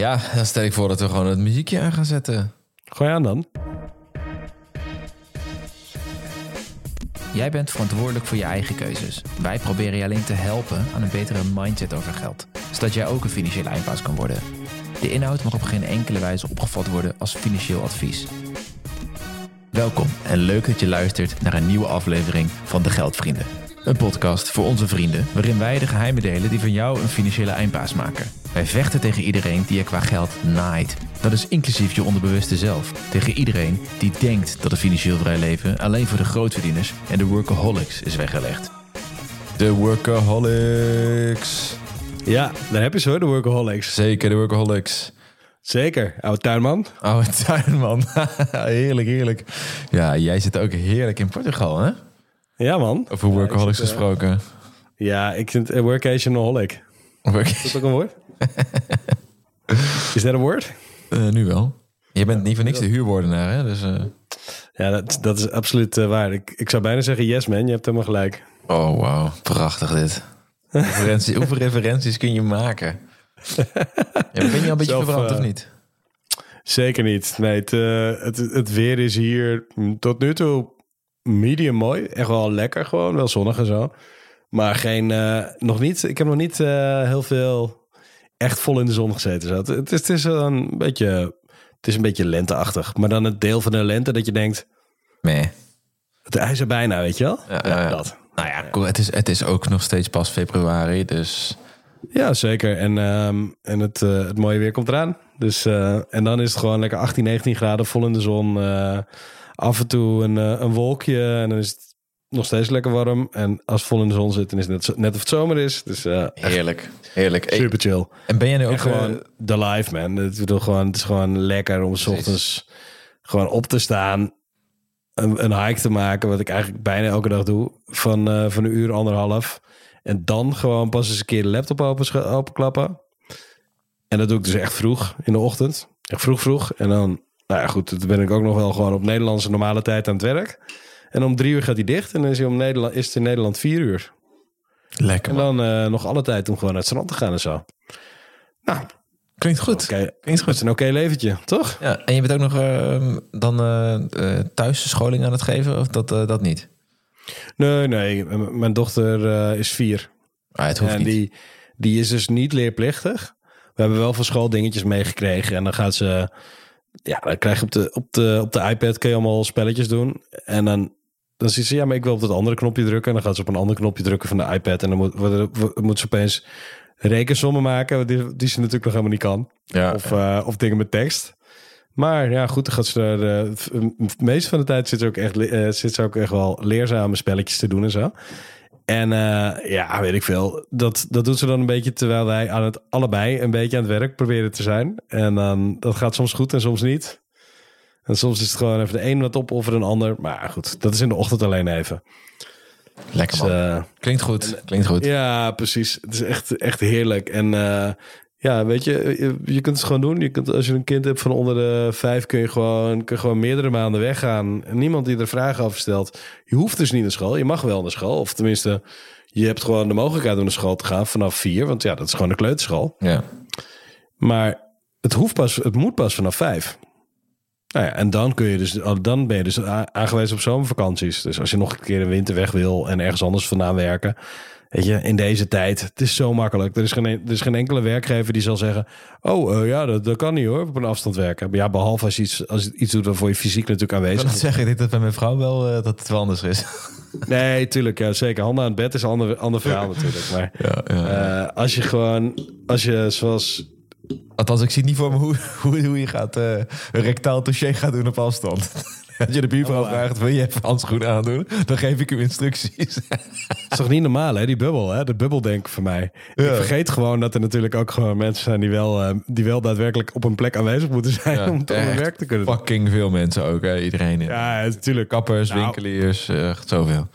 Ja, dan stel ik voor dat we gewoon het muziekje aan gaan zetten. Gooi aan dan. Jij bent verantwoordelijk voor je eigen keuzes. Wij proberen je alleen te helpen aan een betere mindset over geld, zodat jij ook een financiële eindbaas kan worden. De inhoud mag op geen enkele wijze opgevat worden als financieel advies. Welkom en leuk dat je luistert naar een nieuwe aflevering van De Geldvrienden. Een podcast voor onze vrienden waarin wij de geheimen delen die van jou een financiële eindbaas maken. Wij vechten tegen iedereen die je qua geld naait. Dat is inclusief je onderbewuste zelf. Tegen iedereen die denkt dat een financieel vrij leven alleen voor de grootverdieners en de workaholics is weggelegd. De Workaholics. Ja, daar heb je ze hoor, de workaholics. Zeker, de Workaholics. Zeker, oude tuinman. Oude tuinman. heerlijk, heerlijk. Ja, jij zit ook heerlijk in Portugal, hè? Ja man. Over workaholics Ja, ik zit, eh, gesproken. Ja, ik vind uh, workationaholic. Is dat ook een woord? Is dat een woord? Eh, nu wel. Je bent niet voor niks de huurwoordenaar, hè? Dus, eh, Ja, dat, dat is absoluut eh, waar. Ik, ik zou bijna zeggen yes man, je hebt helemaal gelijk. Oh, wauw. Prachtig dit. Referentie, hoeveel referenties kun je maken? Ja, ben je al een beetje Zelf, verbrand, eh, of niet? Zeker niet. Nee, het, het, het weer is hier tot nu toe medium mooi. Echt wel lekker gewoon, wel zonnig en zo. Maar geen, nog niet, ik heb nog niet heel veel echt vol in de zon gezeten. Zo. Het, is, het is een beetje, het is een beetje lenteachtig. Maar dan het deel van de lente dat je denkt, Nee. het ijs er bijna, weet je wel? Ja, ja, ja. dat. Nou ja, cool. het, is, het is ook nog steeds pas februari, dus... Ja, zeker. En, ehm, en het, eh, het mooie weer komt eraan. Dus, eh, en dan is het gewoon lekker 18, 19 graden vol in de zon. eh, af en toe een, een wolkje en dan is het nog steeds lekker warm. En als het vol in de zon zit, dan is het net, net of het zomer is. Dus eh, Heerlijk. Heerlijk. Super chill. en ben jij nu ook En gewoon de life, man. Het, bedoel, gewoon, het is gewoon lekker om 's ochtends gewoon op te staan. Een, een hike te maken, wat ik eigenlijk bijna elke dag doe. Van, eh, van een uur, anderhalf. En dan gewoon pas eens een keer de laptop open, openklappen. En dat doe ik dus echt vroeg in de ochtend. Echt vroeg, vroeg. En dan, nou ja, goed, dan ben ik ook nog wel gewoon op Nederlandse normale tijd aan het werk. En om drie uur gaat hij dicht. En dan is, hij om Nederland, is het in Nederland vier uur. Lekker, En dan eh, nog alle tijd om gewoon naar het strand te gaan en zo. Nou, Klinkt goed. oké. Klinkt Dat goed. is een oké leventje, toch? Ja, en je bent ook nog ehm, dan eh, thuis scholing aan het geven, of dat, dat niet? Nee, nee. M- Mijn dochter is vier. Ah, het hoeft en niet. die, die is dus niet leerplichtig. We hebben wel van school dingetjes meegekregen. En dan gaat ze... Ja, dan krijg je op de, op de, op de iPad kun je allemaal spelletjes doen. En dan, dan ziet ze, ja, maar ik wil op dat andere knopje drukken. En dan gaat ze op een ander knopje drukken van de iPad. En dan moet, moet ze opeens rekensommen maken. Die, die ze natuurlijk nog helemaal niet kan. Ja, Of, eh, of dingen met tekst. Maar ja, goed, dan gaat ze er. van de tijd zit ze ook echt, eh, zit ze ook echt wel leerzame spelletjes te doen en zo. En eh, ja, weet ik veel. Dat, dat doet ze dan een beetje terwijl wij aan het allebei een beetje aan het werk proberen te zijn. En dan dat gaat soms goed en soms niet. En soms is het gewoon even de een wat opofferen de ander. Maar goed, dat is in de ochtend alleen even. Lekker Dus, man. eh, Klinkt goed. Klinkt goed. ja, precies. Het is echt, echt heerlijk. En eh, ja, weet je, je, je kunt het gewoon doen. Je kunt, als je een kind hebt van onder de vijf, kun je gewoon, kun je gewoon meerdere maanden weggaan. En niemand die er vragen over stelt. Je hoeft dus niet naar school. Je mag wel naar school. Of tenminste, je hebt gewoon de mogelijkheid om naar school te gaan vanaf vier. Want ja, dat is gewoon de kleuterschool. Ja. Maar het hoeft pas, het moet pas vanaf vijf. Nou ja, en dan kun je dus, dan ben je dus aangewezen op zomervakanties. Dus als je nog een keer een winter weg wil en ergens anders vandaan werken. Weet je, in deze tijd, het is zo makkelijk. Er is geen, er is geen enkele werkgever die zal zeggen: Oh eh, ja, dat, dat kan niet hoor, op een afstand werken. Ja, behalve als je iets, als je iets doet waarvoor je fysiek natuurlijk Ik wil aanwezig bent. zeggen, ik denk dat bij mijn vrouw wel eh, dat het wel anders is. Nee, tuurlijk, ja, zeker. Handen aan het bed is een ander, ander verhaal natuurlijk. Maar ja, ja. eh, als je gewoon, als je zoals Althans, ik zie niet voor me hoe, hoe, hoe je gaat eh, een rectaal dossier gaat doen op afstand. Als je de buurvrouw Oh, vraagt, wil je even handschoenen aandoen? Dan geef ik u instructies. Het is toch niet normaal, hè? Die bubbel, hè? De bubbeldenken voor mij. Ja. Ik vergeet gewoon dat er natuurlijk ook gewoon mensen zijn die wel, eh, die wel daadwerkelijk op een plek aanwezig moeten zijn Ja, om, hun werk te kunnen doen. Fucking veel mensen ook, hè? iedereen. Ja, natuurlijk. Kappers, Nou. winkeliers, echt zoveel.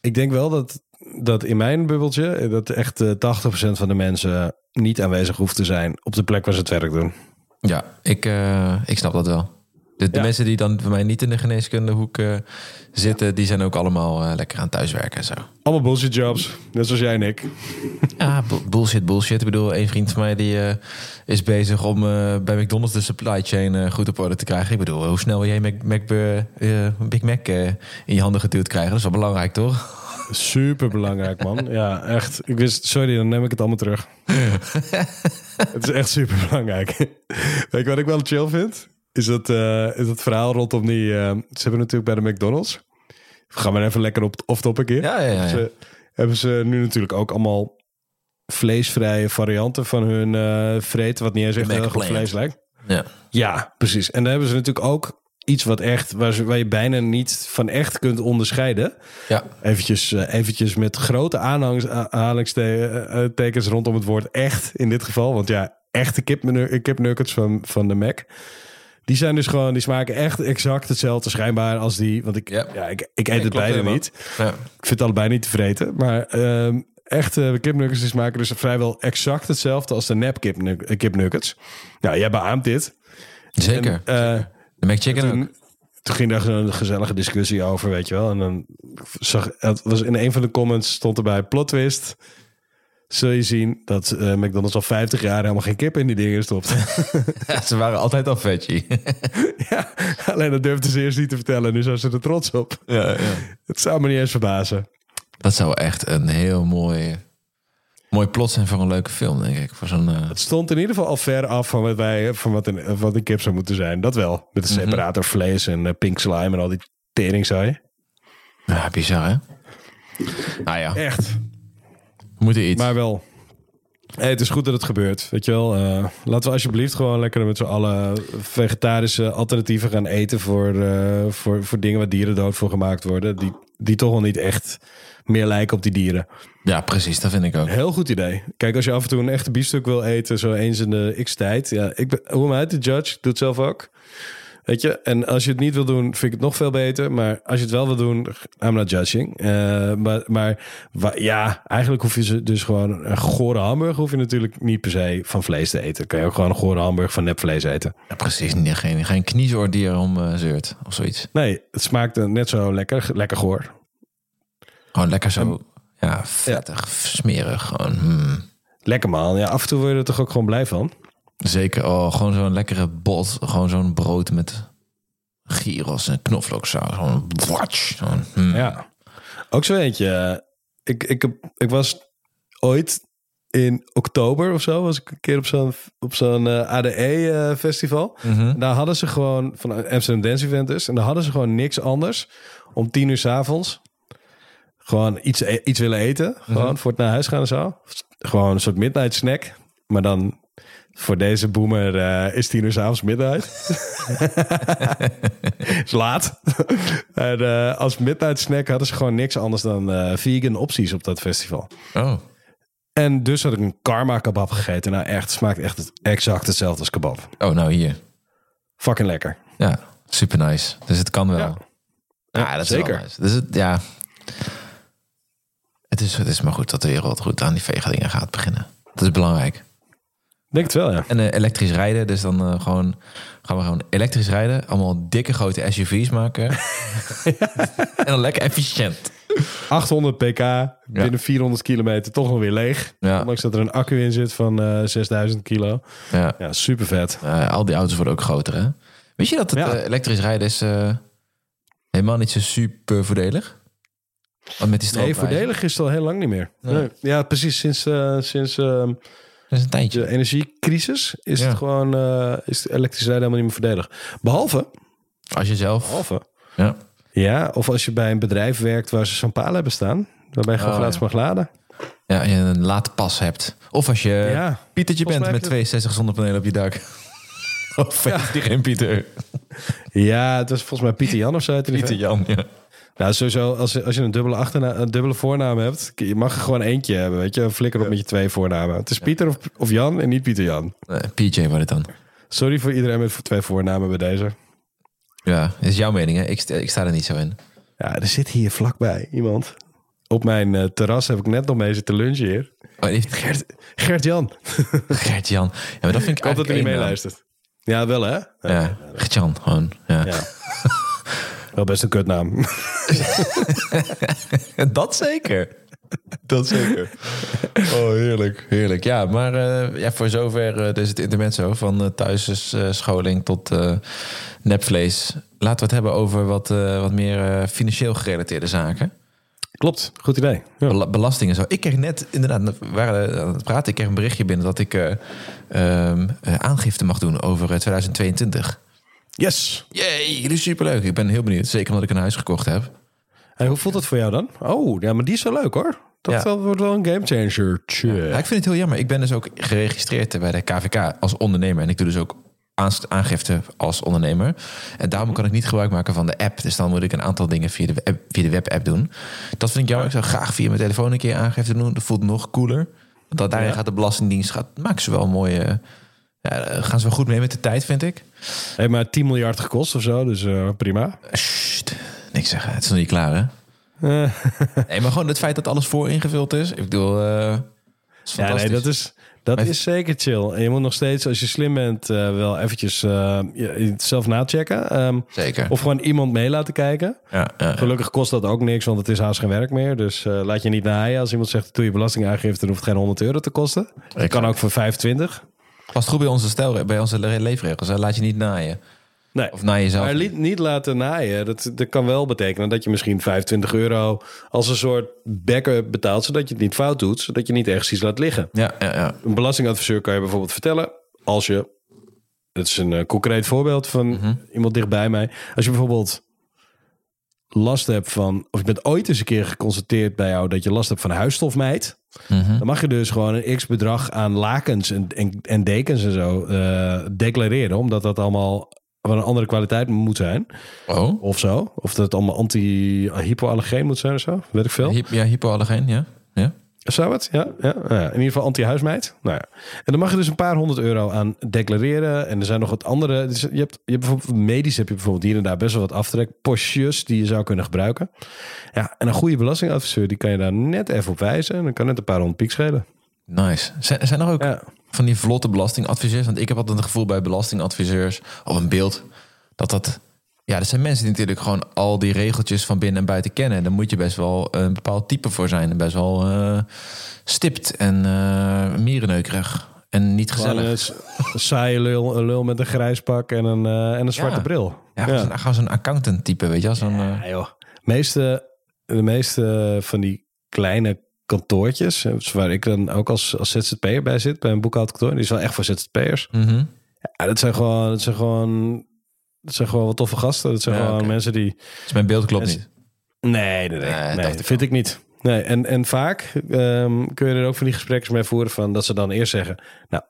Ik denk wel dat, dat in mijn bubbeltje, eh, dat echt eh 80% van de mensen niet aanwezig hoeft te zijn op de plek waar ze het werk doen. Ja, ik, eh, ik snap dat wel. De, de Ja. mensen die dan bij mij niet in de geneeskundehoek eh, zitten, die zijn ook allemaal eh, lekker aan thuiswerken en zo. Allemaal bullshit jobs. Net zoals jij en ik. Ja, bu- bullshit, bullshit. Ik bedoel, een vriend van mij die is bezig om bij McDonald's de supply chain goed op orde te krijgen. Ik bedoel, hoe snel wil jij Mac, Mac, Big Mac in je handen geduwd krijgen? Dat is wel belangrijk, toch? Super belangrijk, man. Ja, echt. Ik wist, sorry, dan neem ik het allemaal terug. het is echt super belangrijk. Weet je wat ik wel chill vind? Is dat, eh, is dat verhaal rondom die. eh, ze hebben natuurlijk bij de McDonald's. We gaan maar even lekker op off-topic in. Ja, ja, ja. Ze, hebben ze nu natuurlijk ook allemaal vleesvrije varianten van hun vreten, wat niet eens echt heel vlees lijkt. Ja. Ja, precies. En dan hebben ze natuurlijk ook iets wat echt, waar, waar je bijna niet van echt kunt onderscheiden. ja. Eventjes, eh, eventjes met grote aanhalingstekens rondom het woord echt in dit geval. Want ja, echte kipnuggets van, van de Mac. Die zijn dus gewoon, die smaken echt exact hetzelfde schijnbaar als die. Want ik, Ja. ja. ik, ik eet Ja, het beide helemaal. niet. ja. Ik vind het allebei niet te vreten. Maar ehm echte kipnuggets die smaken dus vrijwel exact hetzelfde als de nep kipnu- kipnuggets. Nou, jij beaamt dit. Zeker. En, eh, de McChicken ook. toen, ging daar zo'n gezellige discussie over, weet je wel. En dan zag het was in een van de comments stond erbij plot twist. Zul je zien dat eh, McDonald's al 50 jaar helemaal geen kip in die dingen stopt. Ja, ze waren altijd al veggie. ja, alleen dat durfden ze eerst niet te vertellen. Nu zijn ze er trots op. ja, ja. Het zou me niet eens verbazen. Dat zou echt een heel mooi, mooi plot zijn voor een leuke film, denk ik. Voor zo'n... eh, Het stond in ieder geval al ver af van wat, wij, van wat, een, wat een kip zou moeten zijn. Dat wel. Met een separator vlees en eh, pink slime en al die teringzaai. Ja, bizar, hè? Nou ja, Echt. we moeten iets. Maar wel. Hey, het is goed dat het gebeurt. Weet je wel. Eh, laten we alsjeblieft gewoon lekker met z'n allen vegetarische alternatieven gaan eten voor, voor, voor dingen waar dieren dood voor gemaakt worden. Die, die toch wel niet echt meer lijken op die dieren. Ja, precies, dat vind ik ook. Heel goed idee. Kijk, als je af en toe een echte biefstuk wil eten, zo eens in de x tijd. Ja, ik ben, hoe mij de judge, doe het zelf ook. Weet je, en als je het niet wil doen, vind ik het nog veel beter. Maar als je het wel wil doen, I'm not judging. Eh, maar maar ja, eigenlijk hoef je ze dus gewoon een gore hamburger. Hoef je natuurlijk niet per se van vlees te eten. Kan je ook gewoon een gore hamburger van nepvlees eten. Ja, precies, niet, geen, geen kniezoor die erom eh, zeurt of zoiets. Nee, het smaakt eh, net zo lekker, lekker goor. Gewoon lekker zo, ja, vettig, smerig. Gewoon, hmm. Lekker man. Ja, af en toe word je er toch ook gewoon blij van. Zeker, oh, gewoon zo'n lekkere bot. Gewoon zo'n brood met gyros en knoflooksaus. Gewoon watch. Zo'n, hmm. Ja. Ook zo eentje. eh, Ik, ik, heb- ik was ooit in oktober of zo, was ik een keer op zo'n op zo'n ADE-festival. Mhm. Daar hadden ze gewoon, van Amsterdam Dance Event dus, en daar hadden ze gewoon niks anders. Om tien uur s avonds gewoon iets, e- iets willen eten. Gewoon voor het naar huis gaan en zo. Gewoon een soort midnight snack. Maar dan voor deze boomer eh, is tien uur 's avonds midnight. is laat. en eh, als midnight snack hadden ze gewoon niks anders dan eh, vegan opties op dat festival. Oh, En dus had ik een karma kebab gegeten. Nou echt, smaakt echt exact hetzelfde als kebab. oh, nou hier. Fucking lekker. Ja, super nice. Dus het kan wel. Ja. Ja, dat is zeker. Wel nice. Dus het, ja. Het is, het is maar goed dat de wereld goed aan die vega dingen gaat beginnen. Dat is belangrijk. Denk het wel, ja. En eh, elektrisch rijden, dus dan eh, gewoon gaan we gewoon elektrisch rijden. Allemaal dikke grote SUV's maken. en dan lekker efficiënt. 800 pk, binnen 400 kilometer toch nog weer leeg. Ja. Ondanks dat er een accu in zit van eh 6000 kilo. Ja. Ja, super vet. Eh, al die auto's worden ook groter, hè? Weet je dat het eh, elektrisch rijden is eh, helemaal niet zo super voordelig? Want met die Nee, voordelig is het al heel lang niet meer. Nee. Nee. Ja, precies. Sinds, eh, sinds ehm, is een tijdje. de energiecrisis is Ja. het gewoon eh, is het elektrisch rijden helemaal niet meer voordelig. Behalve, Als je zelf... behalve, Ja. ja, of als je bij een bedrijf werkt waar ze zo'n paal hebben staan, waarbij je gewoon Oh, gratis ja. mag laden. Ja, je een laadpas hebt. Of als je Ja. Pietertje bent met 62 zonnepanelen op je dak. Of die geen Pieter? Ja, het was volgens mij Pieter Jan of zo. Pieter Jan, ja. Nou, sowieso, als, als je een dubbele, achterna een dubbele voornaam hebt, je mag er gewoon eentje hebben, weet je. Flikker op met je twee voornamen. Het is Pieter of, of Jan en niet Pieter Jan. Eh, PJ wordt het dan. Sorry voor iedereen met twee voornamen bij deze. Ja, is jouw mening, hè? Ik, sta- ik sta er niet zo in. Ja, er zit hier vlakbij iemand. Op mijn eh, terras heb ik net nog mee zitten lunchen hier. Oh, heeft Gert, Gert Jan. Gert-Jan. Ja, maar dat vind ik Ik hoop dat hij niet naam. meeluistert. Ja, wel hè? Ja, Gertjan gewoon. Ja. Ja. Wel best een kutnaam. Dat zeker. Dat zeker. Oh, heerlijk. Heerlijk. Ja, maar eh, ja, voor zover uh, dus het intermezzo van uh, thuisscholing tot nepvlees. Laten we het hebben over wat, wat meer financieel gerelateerde zaken. Klopt, goed idee. Ja. Bel belastingen zo. Ik kreeg net, inderdaad, we waren aan het praten. Ik kreeg een berichtje binnen dat ik um, aangifte mag doen over 2022. Yes. Jee, jullie superleuk. Ik ben heel benieuwd. Zeker omdat ik een huis gekocht heb. En hoe voelt het voor jou dan? Oh, ja, maar die is wel leuk hoor. Dat Ja. wordt wel een gamechanger. Ja, ik vind het heel jammer. Ik ben dus ook geregistreerd bij de KVK als ondernemer. En ik doe dus ook aangifte als ondernemer. En daarom kan ik niet gebruik maken van de app. Dus dan moet ik een aantal dingen via de, web, via de webapp doen. Dat vind ik jammer. Ik zou graag via mijn telefoon een keer aangifte doen. Dat voelt nog cooler. Want dat daarin Ja. gaat de Belastingdienst... Gaat, maken ze wel mooie... Ja, daar gaan ze wel goed mee met de tijd, vind ik. Heeft maar 10 miljard gekost of zo, dus eh, prima. Sst, niks zeggen. Het is nog niet klaar, hè? Eh, Nee, maar gewoon het feit dat alles voor ingevuld is. Ik bedoel, eh, is ja, nee, dat is, dat Maar- is zeker chill. En je moet nog steeds, als je slim bent, eh, wel eventjes eh, zelf nachecken. Ehm, Zeker. of gewoon iemand mee laten kijken. ja. Gelukkig kost dat ook niks, want het is haast geen werk meer. Dus eh, laat je niet naaien. Als iemand zegt, doe je belastingaangifte, dan hoeft het geen 100 euro te kosten. Het kan ook voor 25. Past goed bij onze stijl, bij onze le- leefregels. Hè? Laat je niet naaien. Nee. Of naaien jezelf. Maar niet. niet laten naaien, dat, dat kan wel betekenen dat je misschien 25 euro als een soort backup betaalt, zodat je het niet fout doet, zodat je niet ergens iets laat liggen. Ja, ja, ja. Een belastingadviseur kan je bijvoorbeeld vertellen, als je, het is een eh, concreet voorbeeld van Mhm. iemand dichtbij mij, als je bijvoorbeeld last hebt van, of je bent ooit eens een keer geconstateerd bij jou dat je last hebt van huisstofmijt, Mhm. dan mag je dus gewoon een x bedrag aan lakens en, en, en dekens en zo eh, declareren, omdat dat allemaal van een andere kwaliteit moet zijn. Oh. Of zo. Of dat het allemaal anti-hypoallergeen moet zijn of zo. Weet ik veel. Hy- ja, hypoallergeen, ja. ja. Zou het? Ja, ja, ja. In ieder geval anti-huismeid. Nou ja. En dan mag je dus een paar honderd euro aan declareren. En er zijn nog wat andere. Dus je, hebt, je hebt bijvoorbeeld medisch heb je bijvoorbeeld hier en daar best wel wat aftrek. Postjes die je zou kunnen gebruiken. Ja, en een goede belastingadviseur die kan je daar net even op wijzen. En dan kan het een paar honderd piek schelen. Nice. Zijn, zijn er ook Ja. van die vlotte belastingadviseurs? Want ik heb altijd het gevoel bij belastingadviseurs... of een beeld, dat dat... Ja, dat zijn mensen die natuurlijk gewoon al die regeltjes van binnen en buiten kennen. En daar moet je best wel een bepaald type voor zijn. Best wel eh, stipt en eh mierenneukerig. En niet gezellig. een saaie lul, lul met een grijs pak en een, eh, en een zwarte Ja. bril. Ja, gewoon zo'n- gewoon zo'n accountant type, weet je wel? Zo'n, eh, Ja, joh. Meeste, de meeste van die kleine kantoortjes, eh, waar ik dan ook als, als ZZP'er bij zit, bij een boekhoudkantoor, die is wel echt voor ZZP'ers. mhm. Ja, dat zijn gewoon, dat zijn gewoon, dat zijn gewoon wat toffe gasten. Dat zijn Ja, gewoon mensen die. Dus mijn beeld klopt niet. Nee, nee, nee, Nee, dat vind ik niet. Nee, en, en vaak ehm, kun je er ook van die gesprekken mee voeren van dat ze dan eerst zeggen, nou,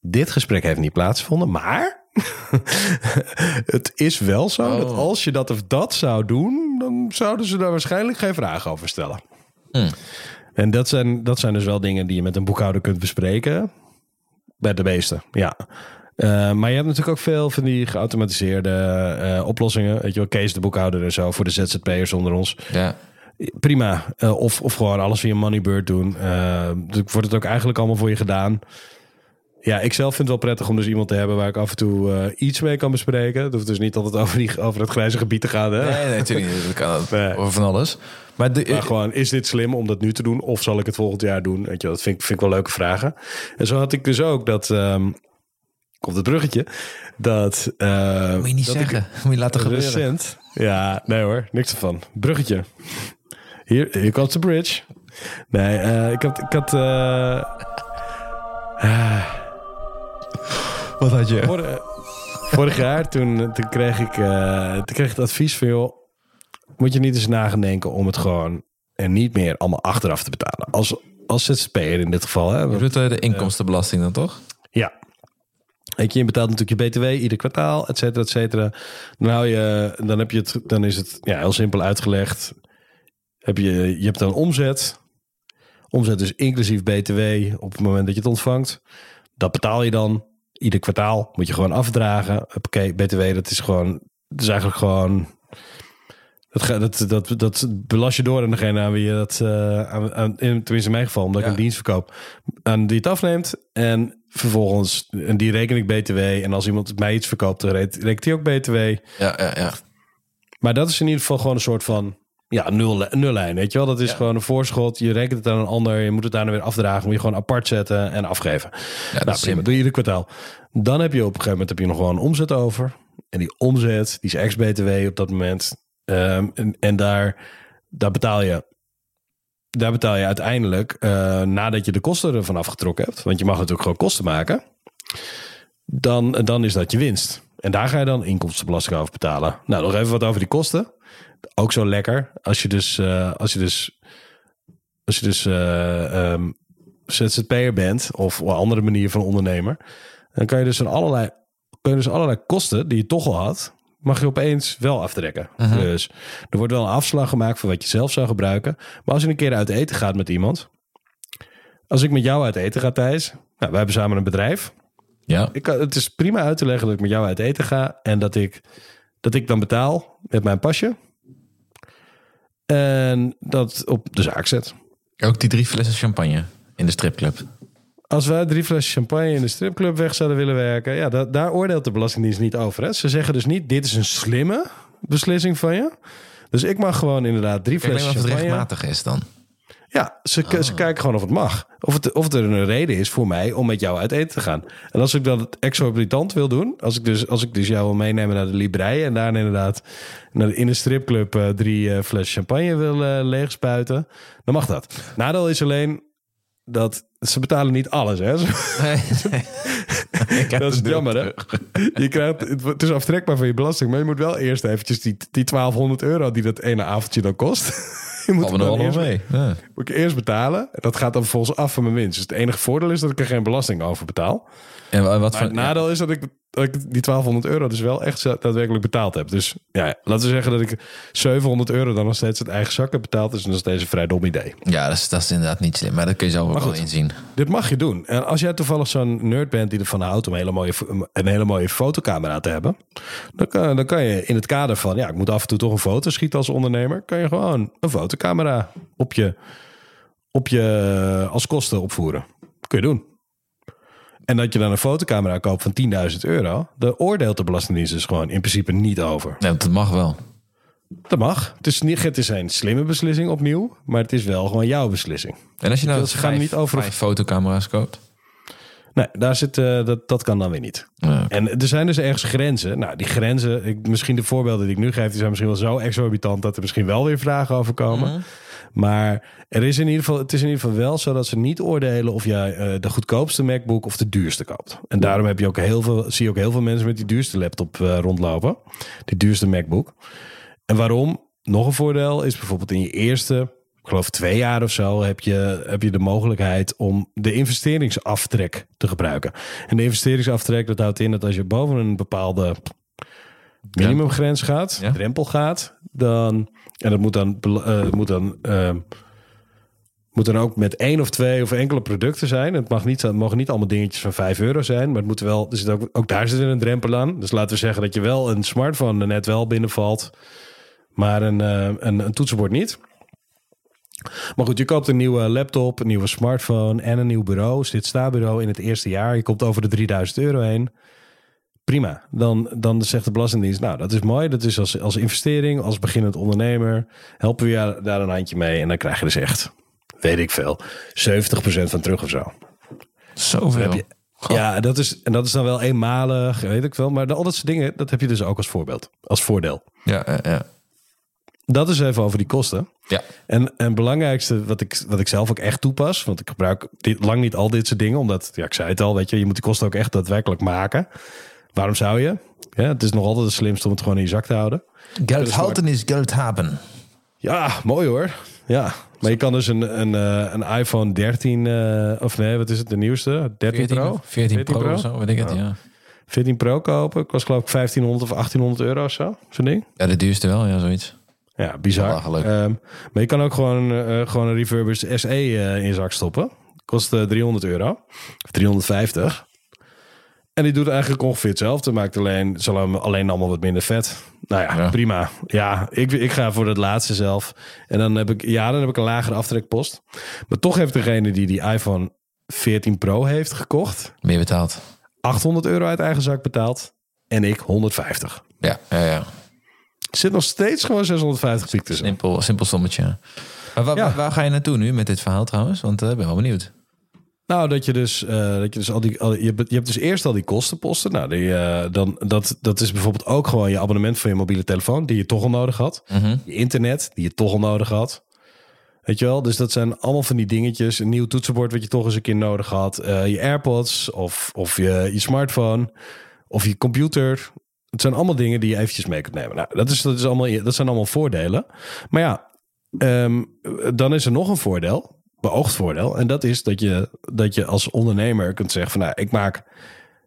dit gesprek heeft niet plaatsgevonden, maar het is wel zo Oh. dat als je dat of dat zou doen, dan zouden ze daar waarschijnlijk geen vragen over stellen. Hmm. En dat zijn, dat zijn dus wel dingen die je met een boekhouder kunt bespreken. Bij de meeste, ja. Eh, maar je hebt natuurlijk ook veel van die geautomatiseerde eh, oplossingen. Weet je wel, Kees de boekhouder en zo voor de ZZP'ers onder ons. Ja. Prima. Eh, of, of gewoon alles via Moneybird doen. Wordt het ook eigenlijk allemaal voor je gedaan. Ja, ik zelf vind het wel prettig om dus iemand te hebben waar ik af en toe iets mee kan bespreken. Het hoeft dus niet altijd over, die, over het grijze gebied te gaan. Hè? Nee, nee, natuurlijk niet. Dat kan Nee. over van alles. Maar de, Maar gewoon, is dit slim om dat nu te doen? Of zal ik het volgend jaar doen? Weet je, dat vind ik, vind ik wel leuke vragen. En zo had ik dus ook dat... ehm komt het bruggetje. Dat... eh, moet je niet ik zeggen. Moet je laten gebeuren. recent... Ja, nee hoor. Niks ervan. Bruggetje. Hier, hier komt de bridge. Nee, eh, ik had... Ik had eh, Wat had je? vorig, vorig jaar, toen, toen, kreeg ik, eh, toen kreeg ik het advies van... joh, moet je niet eens na gaan denken om het gewoon... en niet meer allemaal achteraf te betalen. Als, als ZZP'er in dit geval. Hè? Je Want- bedoelt de inkomstenbelasting dan toch? Je, betaalt natuurlijk je BTW ieder kwartaal, et cetera, et cetera. Dan, hou je, dan, heb je het, dan is het ja, heel simpel uitgelegd. Heb je, je hebt dan omzet. Omzet is inclusief BTW op het moment dat je het ontvangt. Dat betaal je dan ieder kwartaal. Moet je gewoon afdragen. Oké, BTW, dat is gewoon, dat is eigenlijk gewoon. Dat, dat, dat, dat belast je door aan degene aan wie je dat, eh, aan, aan, in, tenminste in mijn geval, omdat Ja. ik een dienst verkoop, aan die het afneemt. En Vervolgens, en die reken ik BTW. En als iemand mij iets verkoopt, dan re- rekent hij ook BTW. Ja, ja, ja. Maar dat is in ieder geval gewoon een soort van ja, nul, nullijn. Weet je wel, dat is gewoon een voorschot. Je rekent het aan een ander. Je moet het daarna weer afdragen. Moet je gewoon apart zetten en afgeven. dat nou, prima. Doe je ieder kwartaal. Dan heb je op een gegeven moment heb je nog gewoon omzet over. En die omzet, die is ex-BTW op dat moment. Ehm, en, en daar, daar betaal je. Daar betaal je uiteindelijk eh, nadat je de kosten ervan afgetrokken hebt. Want je mag natuurlijk gewoon kosten maken. Dan, dan is dat je winst. En daar ga je dan inkomstenbelasting over betalen. Nou, nog even wat over die kosten. Ook zo lekker. Als je dus, eh, als je dus, als je dus eh, ehm, ZZP'er bent of een andere manier van ondernemer, dan kan je dus allerlei, kun je dus allerlei kosten die je toch al had, mag je opeens wel aftrekken. Dus er wordt wel een afslag gemaakt voor wat je zelf zou gebruiken. Maar als je een keer uit eten gaat met iemand, als ik met jou uit eten ga, Thijs, nou, wij hebben samen een bedrijf. Ja, Ik het is prima uit te leggen dat ik met jou uit eten ga en dat ik, dat ik dan betaal met mijn pasje. En dat op de zaak zet. ook die drie flessen champagne in de stripclub. Als wij drie flessen champagne in de stripclub weg zouden willen werken, ja, da- daar oordeelt de Belastingdienst niet over. Hè? Ze zeggen dus niet: dit is een slimme beslissing van je. Dus ik mag gewoon inderdaad drie Kijk alleen flessen maar of het champagne. rechtmatig is dan. Ja, ze, ze kijken gewoon of het mag. Of, het, of er een reden is voor mij om met jou uit eten te gaan. En als ik dat exorbitant wil doen, als ik dus, als ik dus jou wil meenemen naar de Librei en daar inderdaad naar de, in de stripclub eh, drie eh, flessen champagne wil eh, leegspuiten, dan mag dat. Nadeel is alleen dat ze betalen niet alles. Hè? Dat is jammer, hè? Je krijgt, het, is aftrekbaar van je belasting, maar je moet wel eerst eventjes die, die 1200 euro die dat ene avondje dan kost. Je moet er eerst, mee. Ja. moet ik eerst betalen. Dat gaat dan vervolgens af van mijn winst. Dus het enige voordeel is dat ik er geen belasting over betaal. En wa- wat Maar voor... het nadeel is dat ik, dat ik die 1200 euro dus wel echt daadwerkelijk betaald heb. Dus ja, laten we zeggen dat ik 700 euro dan nog steeds het eigen zak heb betaald. Dus dat is deze een vrij dom idee. Ja, dat is, dat is inderdaad niet slim. Maar dat kun je zelf ook wel inzien. Dit mag je doen. En als jij toevallig zo'n nerd bent die ervan houdt om een hele mooie, een hele mooie fotocamera te hebben, dan kan, dan kan je in het kader van, ja, ik moet af en toe toch een foto schieten als ondernemer, kan je gewoon een fotocamera op je, op je als kosten opvoeren. Kun je doen. En dat je dan een fotocamera koopt van 10.000 euro, daar oordeelt de Belastingdienst dus gewoon in principe niet over. Nee, dat mag wel. Dat mag. Het is, niet, het is een slimme beslissing opnieuw, maar het is wel gewoon jouw beslissing. En als je nou wil- ze gaan niet over- vijf fotocamera's koopt? Nee, daar zit, eh, dat, dat kan dan weer niet. En er zijn dus ergens grenzen. Nou, die grenzen, ik, misschien de voorbeelden die ik nu geef, die zijn misschien wel zo exorbitant dat er misschien wel weer vragen over komen. Maar er is in ieder geval, het is in ieder geval wel zo dat ze niet oordelen of jij eh, de goedkoopste MacBook of de duurste koopt. En daarom heb je ook heel veel, zie je ook heel veel mensen met die duurste laptop eh, rondlopen. Die duurste MacBook. En waarom? Nog een voordeel is bijvoorbeeld in je eerste, ik geloof twee jaar of zo, heb je, heb je de mogelijkheid om de investeringsaftrek te gebruiken. En de investeringsaftrek, dat houdt in dat als je boven een bepaalde minimumgrens gaat, Ja. drempel gaat, dan, en dat moet dan, eh, moet dan, eh, moet dan ook met één of twee of enkele producten zijn. Het, mag niet, het mogen niet allemaal dingetjes van 5 euro zijn, maar het moet wel, er zit ook, ook daar zit er een drempel aan. Dus laten we zeggen dat je wel een smartphone net wel binnenvalt, maar een, eh, een, een toetsenbord niet. Maar goed, je koopt een nieuwe laptop, een nieuwe smartphone en een nieuw bureau. Zit sta-bureau in het eerste jaar. Je komt over de 3000 euro heen. Prima. Dan, dan zegt de Belastingdienst, nou, dat is mooi. Dat is als, als investering, als beginnend ondernemer. Helpen we je daar een handje mee. En dan krijg je dus echt, weet ik veel, 70% van terug of zo. Zoveel. Heb je- Ja, dat is, en dat is dan wel eenmalig, weet ik wel. Maar de- al dat soort dingen, dat heb je dus ook als voorbeeld. Als voordeel. Ja, ja, ja. Dat is even over die kosten. ja. En, en het belangrijkste wat ik, wat ik zelf ook echt toepas, want ik gebruik dit, lang niet al dit soort dingen, omdat, ja, ik zei het al, weet je, je moet die kosten ook echt daadwerkelijk maken. Waarom zou je? Ja, het is nog altijd het slimste om het gewoon in je zak te houden. Geld houden is geld hebben. Ja, mooi hoor. Ja, maar je kan dus een, een, eh, een iPhone 13, eh, of nee, wat is het, de nieuwste? 13 Pro? 14 Pro, of zo, weet ik het, ja. 14 Pro kopen. Ik was geloof ik 1500 of 1800 euro of zo, zo'n ding. Ja, de duurste wel, ja, zoiets. Ja, bizar. Ehm, maar je kan ook gewoon, eh, gewoon een refurbished SE in je zak stoppen. Kost eh, 300 euro. Of 350. En die doet eigenlijk ongeveer hetzelfde. Maakt alleen, zal hem alleen allemaal wat minder vet. Nou ja, Ja. prima. Ja, ik, ik ga voor het laatste zelf. En dan heb ik, ja, dan heb ik een lagere aftrekpost. Maar toch heeft degene die die iPhone 14 Pro heeft gekocht. Meer betaald. 800 euro uit eigen zak betaald. En ik 150. Ja, ja, ja. Zit nog steeds gewoon 650 piek tussen. Simpel, simpel sommetje. Maar waar, Ja. waar, waar ga je naartoe nu met dit verhaal trouwens? Want eh, ik ben wel benieuwd. Nou, dat je dus, eh, dat je dus al die, al, je, hebt, je hebt dus eerst al die kostenposten. Nou, die, eh, dan, dat, dat is bijvoorbeeld ook gewoon je abonnement voor je mobiele telefoon, die je toch al nodig had. Mhm. Je internet, die je toch al nodig had. Weet je wel? Dus dat zijn allemaal van die dingetjes. Een nieuw toetsenbord wat je toch eens een keer nodig had. Eh, je AirPods of, of je, je smartphone of je computer. Het zijn allemaal dingen die je eventjes mee kunt nemen. Nou, dat, is, dat, is allemaal, dat zijn allemaal voordelen. Maar ja, ehm, dan is er nog een voordeel. Beoogd voordeel. En dat is dat je, dat je als ondernemer kunt zeggen van... Nou, ik maak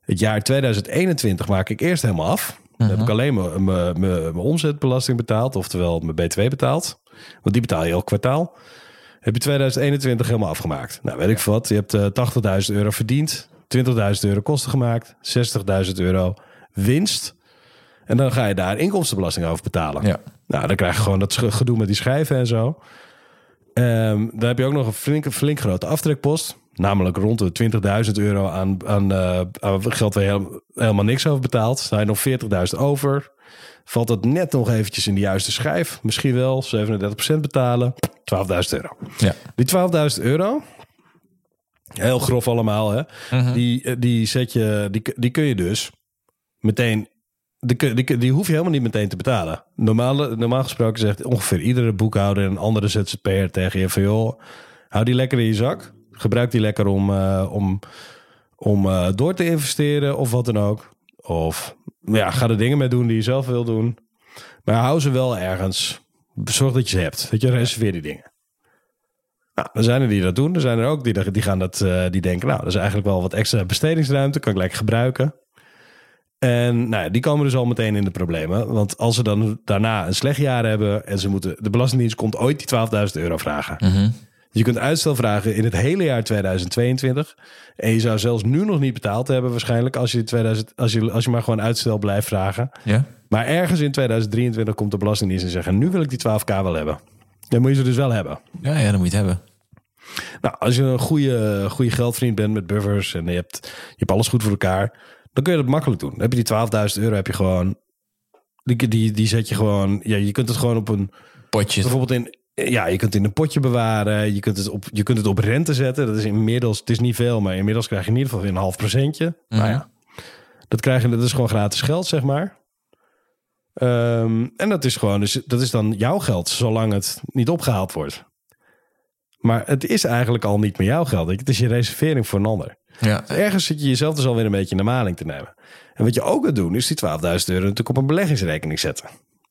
het jaar 2021 maak ik eerst helemaal af. Dan heb ik alleen mijn- mijn omzetbelasting betaald. Oftewel mijn BTW betaald. Want die betaal je elk kwartaal. Heb je 2021 helemaal afgemaakt. Nou, weet ik wat. Je hebt eh 80.000 euro verdiend. 20.000 euro kosten gemaakt. 60.000 euro winst. En dan ga je daar inkomstenbelasting over betalen. Ja. Nou, dan krijg je gewoon dat gedoe met die schijven en zo. Ehm, dan heb je ook nog een flink, flink grote aftrekpost. Namelijk rond de 20.000 euro aan, aan, eh, aan geld waar je helemaal, helemaal niks over betaalt. Dan heb je nog 40.000 over. Valt dat net nog eventjes in de juiste schijf. Misschien wel 37% betalen. 12.000 euro. Ja. Die 12.000 euro, heel grof allemaal, hè? die, eh, die, zet je, die, die kun je dus meteen. Die, die, die hoef je helemaal niet meteen te betalen. Normaal, normaal gesproken zegt ongeveer iedere boekhouder en andere ZZP'er tegen je van joh, hou die lekker in je zak. Gebruik die lekker om, eh, om, om eh, door te investeren of wat dan ook. Of ja, ga er dingen mee doen die je zelf wil doen. Maar hou ze wel ergens. Zorg dat je ze hebt. Dat je reserveer die dingen. Nou, er zijn er die dat doen. Er zijn er ook die, die gaan dat, eh, die denken, nou, dat is eigenlijk wel wat extra bestedingsruimte, kan ik lekker gebruiken. En nou, ja, die komen dus al meteen in de problemen. Want als ze dan daarna een slecht jaar hebben en ze moeten, de Belastingdienst komt ooit die 12.000 euro vragen. Mhm. Je kunt uitstel vragen in het hele jaar 2022. En je zou zelfs nu nog niet betaald hebben, waarschijnlijk, als je, 2000, als je, als je maar gewoon uitstel blijft vragen. Ja? Maar ergens in 2023 komt de Belastingdienst en zeggen: Nu wil ik die 12k wel hebben. Dan moet je ze dus wel hebben. Ja, ja, dan moet je het hebben. Nou, als je een goede, goede geldvriend bent met buffers en je hebt, je hebt alles goed voor elkaar, dan kun je dat makkelijk doen. Dan heb je die 12.000 euro, heb je gewoon. Die, die, die zet je gewoon. Ja, je kunt het gewoon op een. Potjes. Bijvoorbeeld in. Ja, je kunt het in een potje bewaren. Je kunt het op, je kunt het op rente zetten. Dat is inmiddels. Het is niet veel, maar inmiddels krijg je in ieder geval weer een half procentje. Nou ja. Dat krijg je. Dat is gewoon gratis geld, zeg maar. Ehm, en dat is gewoon. Dus dat is dan jouw geld, zolang het niet opgehaald wordt. Maar het is eigenlijk al niet meer jouw geld. Het is je reservering voor een ander. Ja. Ergens zit je jezelf dus alweer een beetje in de maling te nemen. En wat je ook kunt doen, is die 12.000 euro natuurlijk op een beleggingsrekening zetten.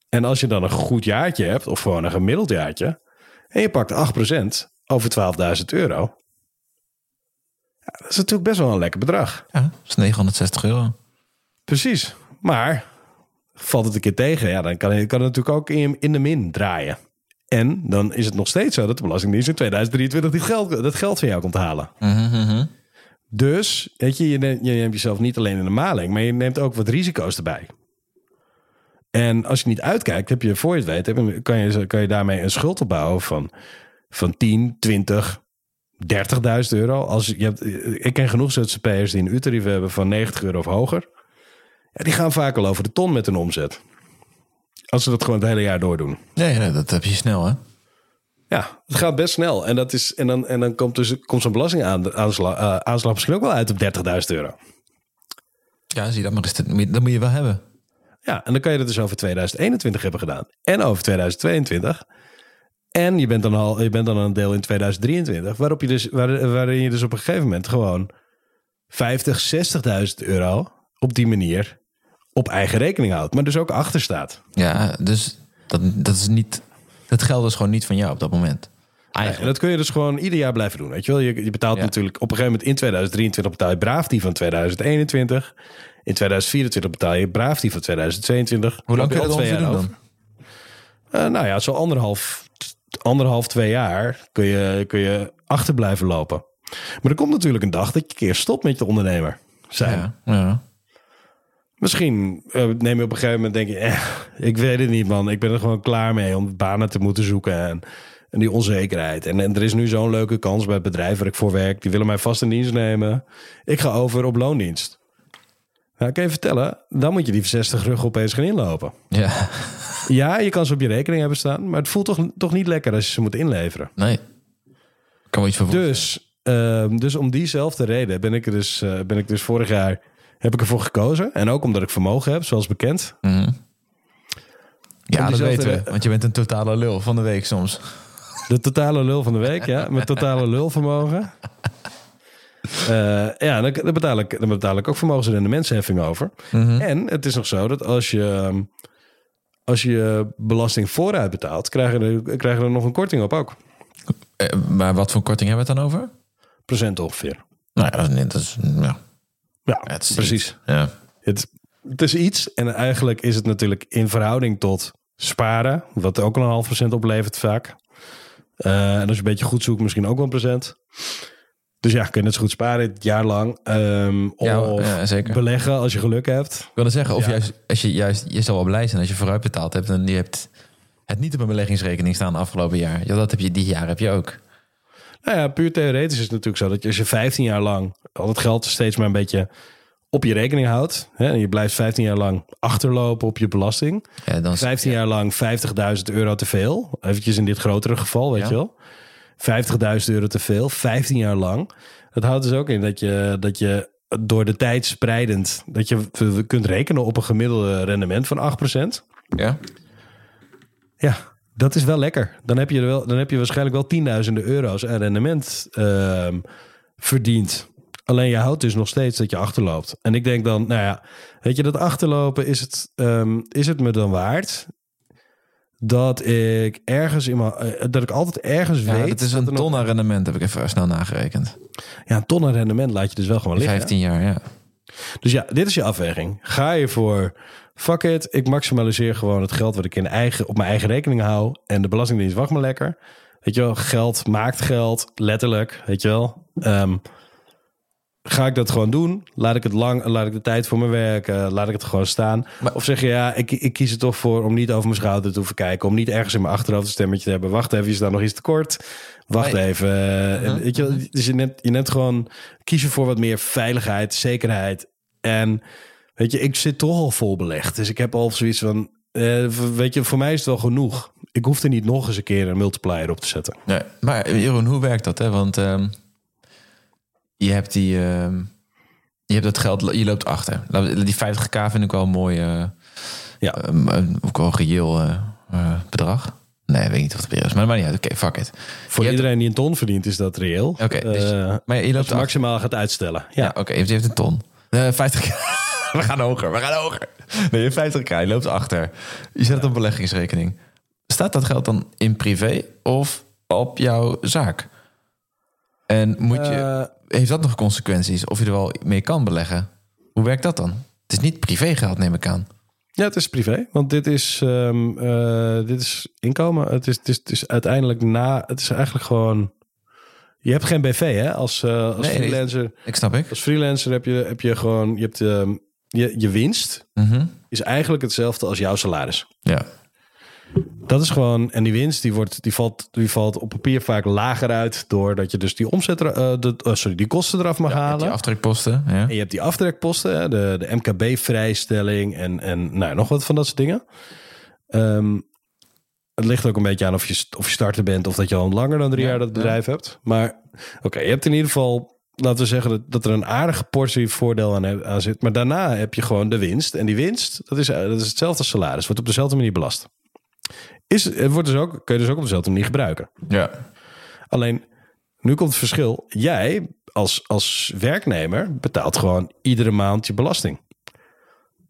En als je dan een goed jaartje hebt, of gewoon een gemiddeld jaartje, en je pakt 8% over 12.000 euro. Ja, dat is natuurlijk best wel een lekker bedrag. ja, dat is 960 euro. Precies. Maar valt het een keer tegen, ja, dan kan, je- kan het natuurlijk ook in, in de min draaien. En dan is het nog steeds zo dat de Belastingdienst in 2023 dit geld, dat geld van jou komt halen. Dus, weet je, je neemt, je jezelf niet alleen in de maling, maar je neemt ook wat risico's erbij. En als je niet uitkijkt, heb je voor je het weet, kan, je, kan je daarmee een schuld opbouwen van, van 10, 20, 30.000 euro. Als je, hebt, ik ken genoeg ZZP'ers die een uurtarief hebben van 90 euro of hoger. Die gaan vaak al over de ton met hun omzet. Als ze dat gewoon het hele jaar doordoen. Nee, nee, dat heb je snel, hè? Ja, het gaat best snel. En, dat is, en dan, en dan komt, dus, komt zo'n belastingaanslag eh, aanslag misschien ook wel uit op 30.000 euro. Ja, zie je dat, maar is dat, dat moet je wel hebben. Ja, en dan kan je dat dus over 2021 hebben gedaan. En over 2022. En je bent dan al je bent dan een deel in 2023. Waarop je dus, waar, waarin je dus op een gegeven moment gewoon 50, 60.000 euro op die manier op eigen rekening houdt. Maar dus ook achter staat. Ja, dus dat, dat is niet... Dat geld is gewoon niet van jou op dat moment. En Eigenlijk. dat kun je dus gewoon ieder jaar blijven doen. Weet je wel? Je, je betaalt Ja. natuurlijk op een gegeven moment in 2023 betaal je braaf die van 2021. In 2024 betaal je braaf die van 2022. Hoe lang kun je dat twee jaar doen dan? Eh, nou ja, zo anderhalf, anderhalf, twee jaar kun je, kun je achter blijven lopen. Maar er komt natuurlijk een dag dat je een keer stopt met je ondernemer zijn. Ja, ja. Misschien eh, neem je op een gegeven moment denk je, eh, ik weet het niet man, ik ben er gewoon klaar mee om banen te moeten zoeken en En die onzekerheid. En, en er is nu zo'n leuke kans bij het bedrijf waar ik voor werk. Die willen mij vast in dienst nemen. Ik ga over op loondienst. Nou, ik kan je vertellen, dan moet je die 60 rug opeens gaan inlopen. Ja, Ja, je kan ze op je rekening hebben staan, maar het voelt toch, toch niet lekker als je ze moet inleveren. nee. Kan wel iets van Dus, ehm, dus om diezelfde reden ben ik, er dus, eh, ben ik dus vorig jaar heb ik ervoor gekozen. En ook omdat ik vermogen heb, zoals bekend. Mhm. Ja, dat weten we. Want je bent een totale lul van de week soms. De totale lul van de week, ja. Met totale lulvermogen. Eh, ja, dan, dan, betaal ik, dan betaal ik ook vermogensrendementsheffing over. Mhm. En het is nog zo dat als je, ehm, als je belasting vooruit betaalt, krijg je, er, krijg je er nog een korting op ook. Eh, maar wat voor korting hebben we het dan over? Procent ongeveer. Nou ja, dat is, dat is ja. Ja, het is precies. iets. Ja. Het, het is iets. En eigenlijk is het natuurlijk in verhouding tot sparen, wat ook al een half procent oplevert vaak. Eh, en als je een beetje goed zoekt, misschien ook wel een procent. Dus ja, kun je net zo goed sparen het jaar lang. Ehm, Ja, of ja, zeker. beleggen als je geluk hebt. Ik wilde zeggen, of Ja. juist, als je juist, je zal wel blij zijn als je vooruit betaald hebt en je hebt het niet op een beleggingsrekening staan afgelopen jaar. Ja, dat heb je dit jaar heb je ook. Nou ja, puur theoretisch is het natuurlijk zo dat je als je 15 jaar lang al het geld steeds maar een beetje op je rekening houdt. Hè, en je blijft 15 jaar lang achterlopen op je belasting. Ja, dan 15 jaar lang 50.000 euro te veel. Eventjes in dit grotere geval, weet Ja. je wel. 50.000 euro te veel, 15 jaar lang. Dat houdt dus ook in dat je, dat je door de tijd spreidend... dat je kunt rekenen op een gemiddelde rendement van 8%. Ja? Ja, dat is wel lekker. Dan heb je, er wel, dan heb je waarschijnlijk wel tienduizenden euro's aan rendement ehm, verdiend. Alleen je houdt dus nog steeds dat je achterloopt. En ik denk dan, nou ja, weet je, dat achterlopen is het, ehm, is het me dan waard dat ik ergens in mijn, eh, dat ik altijd ergens Ja, weet. het is een nog- ton aan rendement, heb ik even snel nagerekend. Ja, een ton rendement laat je dus wel gewoon liggen. 15 jaar, ja. Dus ja, dit is je afweging. Ga je voor fuck it, ik maximaliseer gewoon het geld wat ik in eigen, op mijn eigen rekening hou en de belastingdienst wacht me lekker. Weet je wel, geld maakt geld, letterlijk, weet je wel. Ehm, ga ik dat gewoon doen? Laat ik het lang, laat ik de tijd voor mijn werk, eh, laat ik het gewoon staan? Maar- of zeg je ja, ik, ik kies er toch voor om niet over mijn schouder te hoeven kijken, om niet ergens in mijn achterhoofd een stemmetje te hebben. Wacht even, je staat nog iets tekort. Wacht Nee. even. eh, en weet je, wel, dus je neemt, je neemt gewoon kiezen voor wat meer veiligheid, zekerheid. En weet je, ik zit toch al vol belegd. Dus ik heb al zoiets van, eh, weet je, voor mij is het wel genoeg. Ik hoef er niet nog eens een keer een multiplier op te zetten. Nee, maar Jeroen, hoe werkt dat? Hè? Want ehm, je hebt die, ehm, je hebt dat geld, je loopt achter. Die 50k vind ik wel een mooi, eh, Ja. ehm, een- ook wel reëel eh, bedrag. Nee, ik weet niet of het weer is, maar dat maakt niet uit. Oké, fuck it. Voor Je hebt- iedereen die een ton verdient, is dat reëel. Oké, dus- maar je loopt je achter. maximaal gaat uitstellen. Ja, Ja, oké, je heeft een ton. Eh 50k. we gaan hoger, we gaan hoger. Nee, je hebt 50k, je loopt achter. Je zet het op een beleggingsrekening. Staat dat geld dan in privé of op jouw zaak? En moet je, Eh, heeft dat nog consequenties? Of je er wel mee kan beleggen? Hoe werkt dat dan? Het is niet privégeld, neem ik aan. Ja, het is privé. Want dit is, ehm, eh, dit is inkomen. Het is, het, is, het is uiteindelijk na... Het is eigenlijk gewoon... Je hebt geen BV, hè? Als, eh, als Nee, nee. freelancer... Ik snap ik. Als freelancer heb je, heb je gewoon... Je, hebt, ehm, je, je winst Mhm. is eigenlijk hetzelfde als jouw salaris. Ja. Dat is gewoon... En die winst die, wordt, die, valt, die valt op papier vaak lager uit... doordat je dus die omzet... eh, de, oh, sorry, die kosten eraf mag halen. die aftrekposten. Ja. En je hebt die aftrekposten, de, de MKB-vrijstelling en, en nou, nog wat van dat soort dingen. Ehm, het ligt ook een beetje aan of je, of je starter bent of dat je al langer dan drie Ja, jaar dat bedrijf hebt. Maar oké, je hebt in ieder geval, laten we zeggen, dat, dat er een aardige portie voordeel aan, aan zit. Maar daarna heb je gewoon de winst. En die winst, dat is, dat is hetzelfde salaris, wordt op dezelfde manier belast. Is, het wordt dus ook, kun je dus ook op dezelfde manier gebruiken. ja. Alleen, nu komt het verschil. Jij als, als werknemer betaalt gewoon iedere maand je belasting.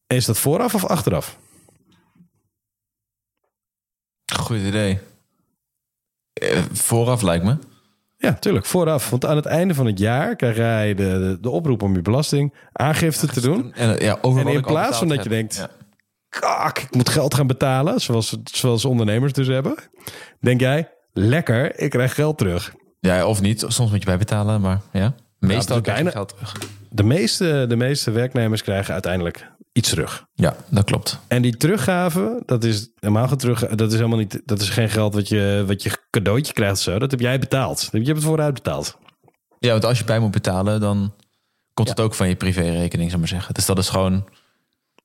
Is dat vooraf of achteraf? Goed idee. Eh, vooraf lijkt me. Ja, tuurlijk, vooraf. Want aan het einde van het jaar krijg jij de, de, de oproep om je belasting aangifte te doen. En, eh, ja, over En in plaats van dat je denkt- Ja. Kak, ik moet geld gaan betalen, zoals, zoals ondernemers dus hebben. Denk jij, lekker, ik krijg geld terug. Ja, of niet. Soms moet je bijbetalen, maar ja. Meestal krijg je bijna- geld terug. De meeste, de meeste werknemers krijgen uiteindelijk iets terug. Ja, dat klopt. En die teruggave, dat is helemaal terug. Dat is helemaal niet. Dat is geen geld wat je, wat je cadeautje krijgt. Zo. Dat heb jij betaald. Je hebt het vooruit betaald. Ja, want als je bij moet betalen, dan komt het ook van je privérekening, zou maar zeggen. Dus dat is gewoon.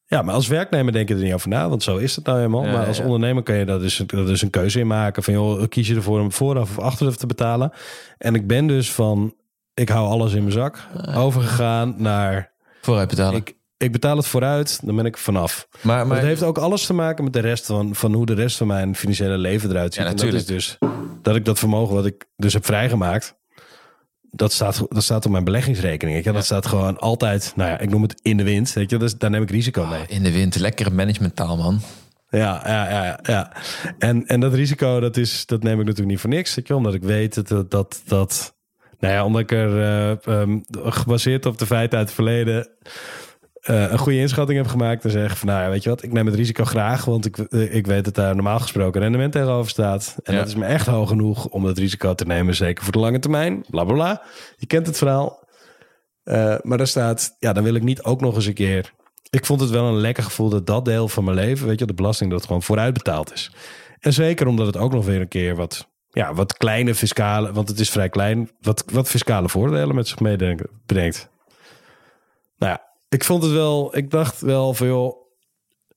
Ja, maar als werknemer denk je er niet over na, want zo is het nou helemaal. Ja, maar als ja. ondernemer kan je daar dus, daar dus een keuze in maken. Van joh, kies je ervoor om vooraf of achteraf te betalen. En ik ben dus van, ik hou alles in mijn zak, overgegaan naar, Vooruit betalen. ik, ik betaal het vooruit, dan ben ik vanaf. maar Maar het heeft ook alles te maken met de rest van, van hoe de rest van mijn financiële leven eruit ziet. Ja, en dat is natuurlijk. dus dat ik dat vermogen wat ik dus heb vrijgemaakt, dat staat, dat staat op mijn beleggingsrekening. Ik, Dat staat gewoon altijd, nou ja, ik noem het in de wind. Weet je, dus daar neem ik risico mee. in de wind, lekkere managementtaal, man. Ja, ja, ja, ja. En, en dat risico, dat, is, dat neem ik natuurlijk niet voor niks. Weet je, omdat ik weet dat, dat, dat nou ja, omdat ik er eh, ehm, gebaseerd op de feiten uit het verleden eh, een goede inschatting heb gemaakt. En zeg van, nou ja, weet je wat, ik neem het risico graag, want ik, eh, ik weet dat daar normaal gesproken rendement tegenover staat. En Ja. dat is me echt hoog genoeg om dat risico te nemen, zeker voor de lange termijn. Bla bla bla. Je kent het verhaal. Maar daar staat, ja, dan wil ik niet ook nog eens een keer. Ik vond het wel een lekker gevoel dat dat deel van mijn leven, weet je, de belasting, dat het gewoon vooruit betaald is. En zeker omdat het ook nog weer een keer wat, ja, wat kleine fiscale, want het is vrij klein, wat, wat fiscale voordelen met zich meedenken, brengt. Nou ja, ik vond het wel, ik dacht wel van joh,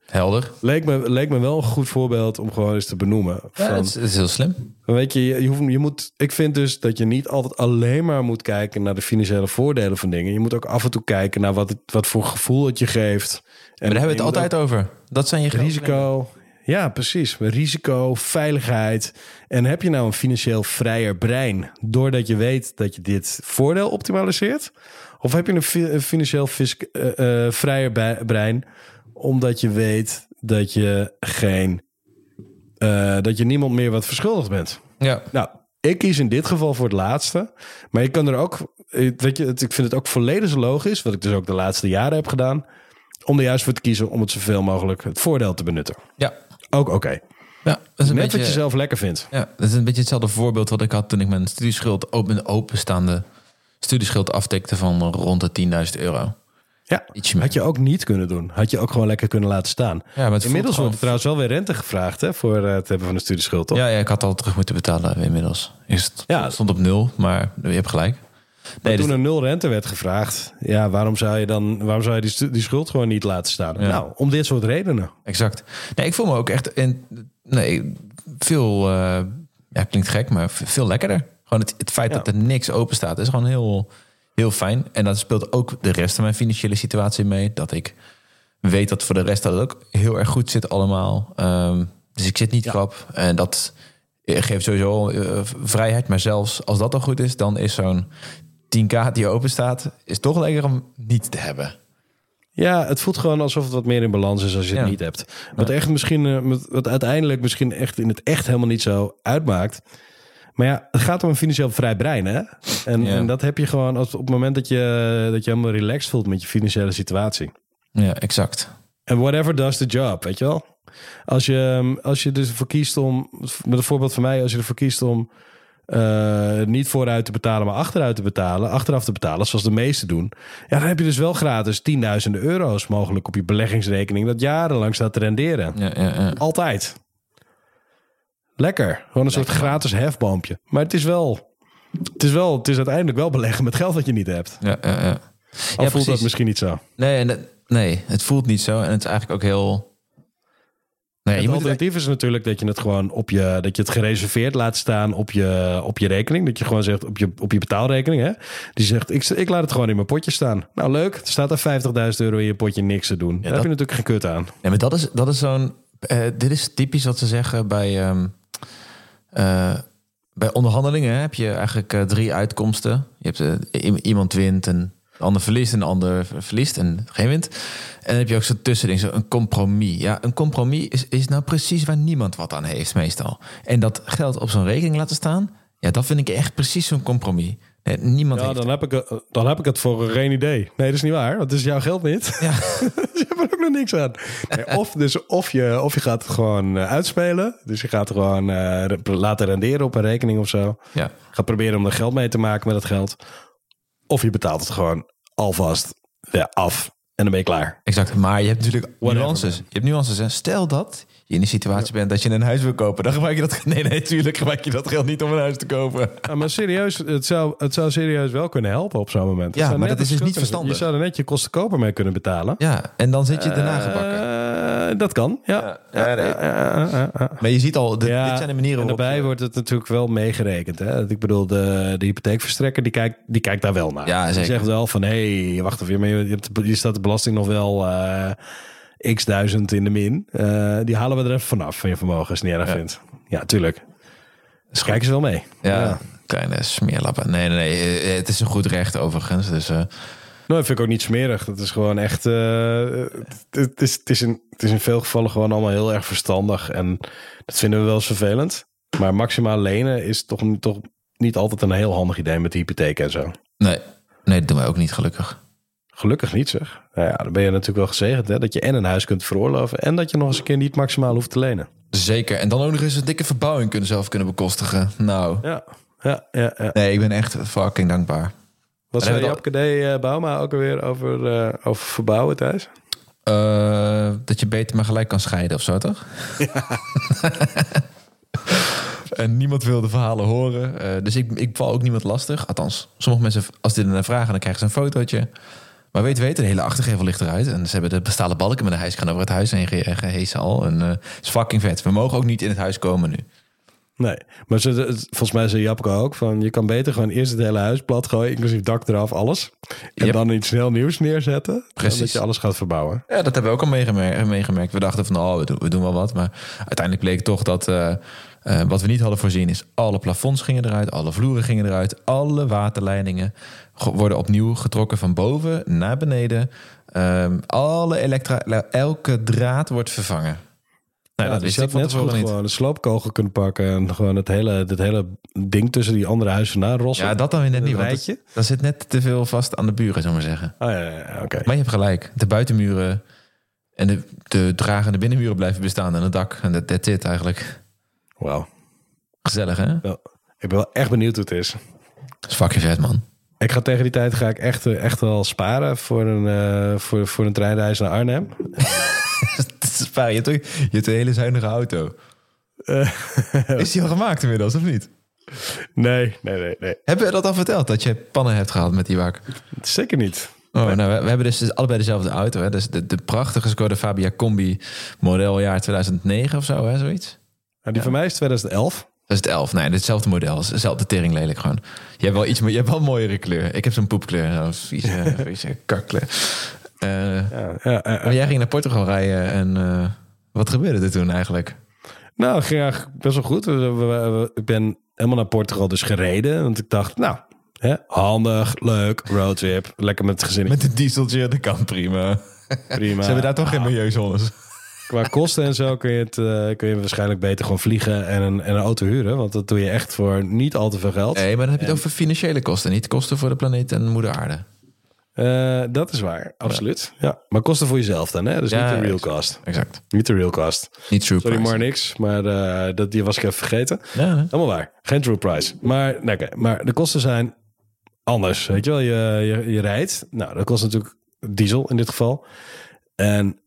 Helder. leek me, leek me wel een goed voorbeeld om gewoon eens te benoemen. Ja, Van, het, is, het is heel slim. Weet je, je, je, hoeft, je moet, ik vind dus dat je niet altijd alleen maar moet kijken naar de financiële voordelen van dingen. Je moet ook af en toe kijken naar wat, het, wat voor gevoel het je geeft. En Maar daar hebben we het altijd over. Dat zijn je Risico. Ja, precies. Risico, veiligheid. En heb je nou een financieel vrijer brein doordat je weet dat je dit voordeel optimaliseert? Of heb je een, fi- een financieel eh, eh, vrijer brein omdat je weet dat je geen eh, dat je niemand meer wat verschuldigd bent? Ja. Nou, ik kies in dit geval voor het laatste. Maar je kan er ook, weet je, het- ik vind het ook volledig logisch, wat ik dus ook de laatste jaren heb gedaan, om er juist voor te kiezen om het zoveel mogelijk het voordeel te benutten. Ja. Ook oké. ja. Dat is een Net beetje, wat je zelf lekker vindt. Ja, dat is een beetje hetzelfde voorbeeld wat ik had toen ik mijn studieschuld, open, openstaande studieschuld aftikte van rond de 10.000 euro. Ja, had je ook niet kunnen doen. Had je ook gewoon lekker kunnen laten staan. Ja, maar Inmiddels wordt er trouwens wel weer rente gevraagd hè, voor eh, het hebben van een studieschuld, toch? Ja, ja, ik had al terug moeten betalen inmiddels. Is het Ja. stond op nul, maar je hebt gelijk. Nee, Toen dus, er nul rente werd gevraagd, ja, waarom zou je dan waarom zou je die, die schuld gewoon niet laten staan? Ja. Nou, om dit soort redenen. exact. Nee, ik voel me ook echt in, nee, veel, eh, ja, klinkt gek, maar veel lekkerder. Gewoon het, het feit Ja. dat er niks open staat, is gewoon heel, heel fijn. En dat speelt ook de rest van mijn financiële situatie mee. Dat ik weet dat voor de rest dat het ook heel erg goed zit allemaal. Ehm, dus ik zit niet krap. En dat geeft sowieso eh, vrijheid. Maar zelfs als dat al goed is, dan is zo'n 10k die open staat, is toch lekker om niet te hebben. Ja, het voelt gewoon alsof het wat meer in balans is als je het Ja. niet hebt. Wat echt misschien, eh, wat uiteindelijk misschien echt in het echt helemaal niet zo uitmaakt. Maar ja, het gaat om een financieel vrij brein, hè? En, Ja. en dat heb je gewoon als, op het moment dat je, dat je helemaal relaxed voelt met je financiële situatie. Ja, exact. En whatever does the job, weet je wel? Als je, ehm, als je dus ervoor kiest om, met een voorbeeld van mij, als je ervoor kiest om eh, niet vooruit te betalen, maar achteruit te betalen, achteraf te betalen, zoals de meesten doen, ja, dan heb je dus wel gratis tienduizenden euro's mogelijk op je beleggingsrekening dat jarenlang staat te renderen. Ja, ja, ja. Altijd. Lekker. Gewoon een soort gratis hefboompje. Maar het is wel, het is wel, het is uiteindelijk wel beleggen met geld dat je niet hebt. ja, ja, ja. Al voelt dat misschien niet zo. Nee, nee, het voelt niet zo. En het is eigenlijk ook heel... Het het, alternatief is natuurlijk dat je het gewoon op je, dat je het gereserveerd laat staan op je, op je rekening. Dat je gewoon zegt op je, op je betaalrekening. Hè? Die zegt, ik, ik laat het gewoon in mijn potje staan. Nou leuk, er staat er 50.000 euro in je potje niks te doen. Daar heb je natuurlijk geen kut aan. Nee, maar dat is, dat is zo'n. eh, dit is typisch wat ze zeggen bij. ehm, eh, bij onderhandelingen heb je eigenlijk eh, drie uitkomsten. Je hebt iemand wint en de ander verliest en de ander verliest en geen wint. En dan heb je ook zo'n tussending, zo een compromis. Ja, een compromis is, is nou precies waar niemand wat aan heeft meestal. En dat geld op zo'n rekening laten staan, ja, dat vind ik echt precies zo'n compromis. Nee, niemand Ja, heeft dan heb, ik, eh, dan heb ik het voor geen idee. Nee, dat is niet waar, want het is jouw geld niet. Ja. dus je hebt er ook nog niks aan. Nee, of, dus, of, je, of je gaat het gewoon eh, uitspelen. Dus je gaat het gewoon re- laten renderen op een rekening of zo. Ja, Gaat proberen om er geld mee te maken met het geld. Of je betaalt het gewoon alvast ja, af. En dan ben je klaar. Exact, maar je hebt natuurlijk Whatever, nuances. man. Je hebt nuances. Hè? Stel dat je in die situatie bent dat je een huis wil kopen. Dan gebruik je dat... Nee, nee, tuurlijk gebruik je dat geld niet om een huis te kopen. Ja, maar serieus, het zou, het zou serieus wel kunnen helpen op zo'n moment. Ja, maar dat is dus niet verstandig. Je zou er net je kosten koper mee kunnen betalen. Ja, en dan zit je daarna gebakken. Eh, dat kan, ja. Ja. Ja. Maar je ziet al, dit, Ja, dit zijn de manieren en daarbij je- wordt het natuurlijk wel meegerekend. Hè? Ik bedoel, de, de hypotheekverstrekker die kijkt, die kijkt daar wel naar. Ja, Die zeker. zegt wel van, hé, hey, wacht even, maar je, je, hebt, je staat de belasting nog wel eh, x duizend in de min. Eh, die halen we er even vanaf van je vermogen als je het niet erg Ja. vindt. Ja, tuurlijk. Dus kijken ze wel mee. Ja, kleine smeerlappen. Nee, nee, nee. eh, Het is een goed recht overigens. Dus eh, Nou, dat vind ik ook niet smerig. Dat is gewoon echt. het, het is, het, is in, het is in veel gevallen gewoon allemaal heel erg verstandig. En dat vinden we wel eens vervelend. Maar maximaal lenen is toch, toch niet altijd een heel handig idee met de hypotheek en zo. nee, nee, dat doen wij ook niet gelukkig. Gelukkig niet zeg. Nou ja, dan ben je natuurlijk wel gezegend hè, dat je en een huis kunt veroorloven. En dat je nog eens een keer niet maximaal hoeft te lenen. Zeker. En dan ook nog eens een dikke verbouwing kunnen zelf kunnen bekostigen. Nou, Ja, ja, ja. ja. nee, ik ben echt fucking dankbaar. Wat zei D. eh, Bauma ook alweer over, eh, over verbouwen thuis? Eh, dat je beter maar gelijk kan scheiden of zo, toch? en niemand wil de verhalen horen. Eh, dus ik, ik val ook niemand lastig. Althans, sommige mensen, als die ernaar vragen, dan krijgen ze een fotootje. Maar weet weten, de hele achtergevel ligt eruit. En ze hebben de bestalen balken met een hijskraan over het huis heen ge- gehezen al. En eh, het is fucking vet. We mogen ook niet in het huis komen nu. Nee, maar ze, volgens mij zei Japke ook van... je kan beter gewoon eerst het hele huis plat gooien... inclusief dak eraf, alles. En Yep. dan iets snel nieuws neerzetten. Precies. Dat je alles gaat verbouwen. Ja, dat hebben we ook al meegemerkt. meegemerkt. We dachten van, oh, we doen, we doen wel wat. Maar uiteindelijk bleek toch dat eh, eh, wat we niet hadden voorzien is... alle plafonds gingen eruit, alle vloeren gingen eruit... alle waterleidingen ge- worden opnieuw getrokken van boven naar beneden. Ehm, alle elektra... Elke draad wordt vervangen. Nou, Ja, dat dus wist je ik net zo goed niet. gewoon een sloopkogel kunnen pakken... en gewoon het hele, het hele ding tussen die andere huizen vandaan rossen. Ja, dat dan weer net niet. Want dat zit net te veel vast aan de buren, zou maar zeggen. Ah, ja, ja, oké. Maar je hebt gelijk. De buitenmuren en de, de dragende binnenmuren blijven bestaan. En het dak. En dat that's it eigenlijk. Wauw. Gezellig, hè? Wel, ik ben wel echt benieuwd hoe het is. Dat is fucking vet, man. Ik ga tegen die tijd ga ik echt, eh, echt wel sparen... voor een, eh, voor, voor een treinreis naar Arnhem. Spaar. Je hebt, ook- je hebt een hele zuinige auto. Eh, Is die al gemaakt inmiddels, of niet? nee, nee, nee, nee. Hebben we dat al verteld? Dat je pannen hebt gehad met die wak? Zeker niet. Oh, nou, we, we hebben dus allebei dezelfde auto. Hè? Dus de, de prachtige Skoda Fabia Combi modeljaar 2009 of zo, hè? Zoiets. Nou, die van mij is 2011. Dat is het 11. Nee, hetzelfde model. Hetzelfde tering lelijk gewoon. Je hebt wel iets, maar je hebt wel een mooiere kleur. Ik heb zo'n poepkleur. Zo'n vieze, vieze kakkleur. Eh, Ja, ja, maar jij ging naar Portugal rijden en eh, wat gebeurde er toen eigenlijk? Nou, ging eigenlijk best wel goed. Ik ben helemaal naar Portugal dus gereden. Want ik dacht, nou, hè, handig, leuk, roadtrip. Lekker met het gezin. Met een dieseltje, dat kan prima. prima. Ze hebben daar toch geen milieuzones. Qua kosten en zo kun je, het, eh, kun je waarschijnlijk beter gewoon vliegen en een, en een auto huren. Want dat doe je echt voor niet al te veel geld. Nee, maar dan heb je het over financiële kosten. Niet kosten voor de planeet en moeder aarde. Eh, dat is waar, absoluut. Ja. Maar kosten voor jezelf dan, hè? Dus Ja, niet de real cost. Exact. Niet de real cost. Niet true Sorry, price. maar niks. Maar eh, dat, die was ik even vergeten. Ja? Helemaal waar. Geen true price. Maar, oké, maar de kosten zijn anders. Weet je wel, je, je, je rijdt. Nou, dat kost natuurlijk diesel in dit geval. En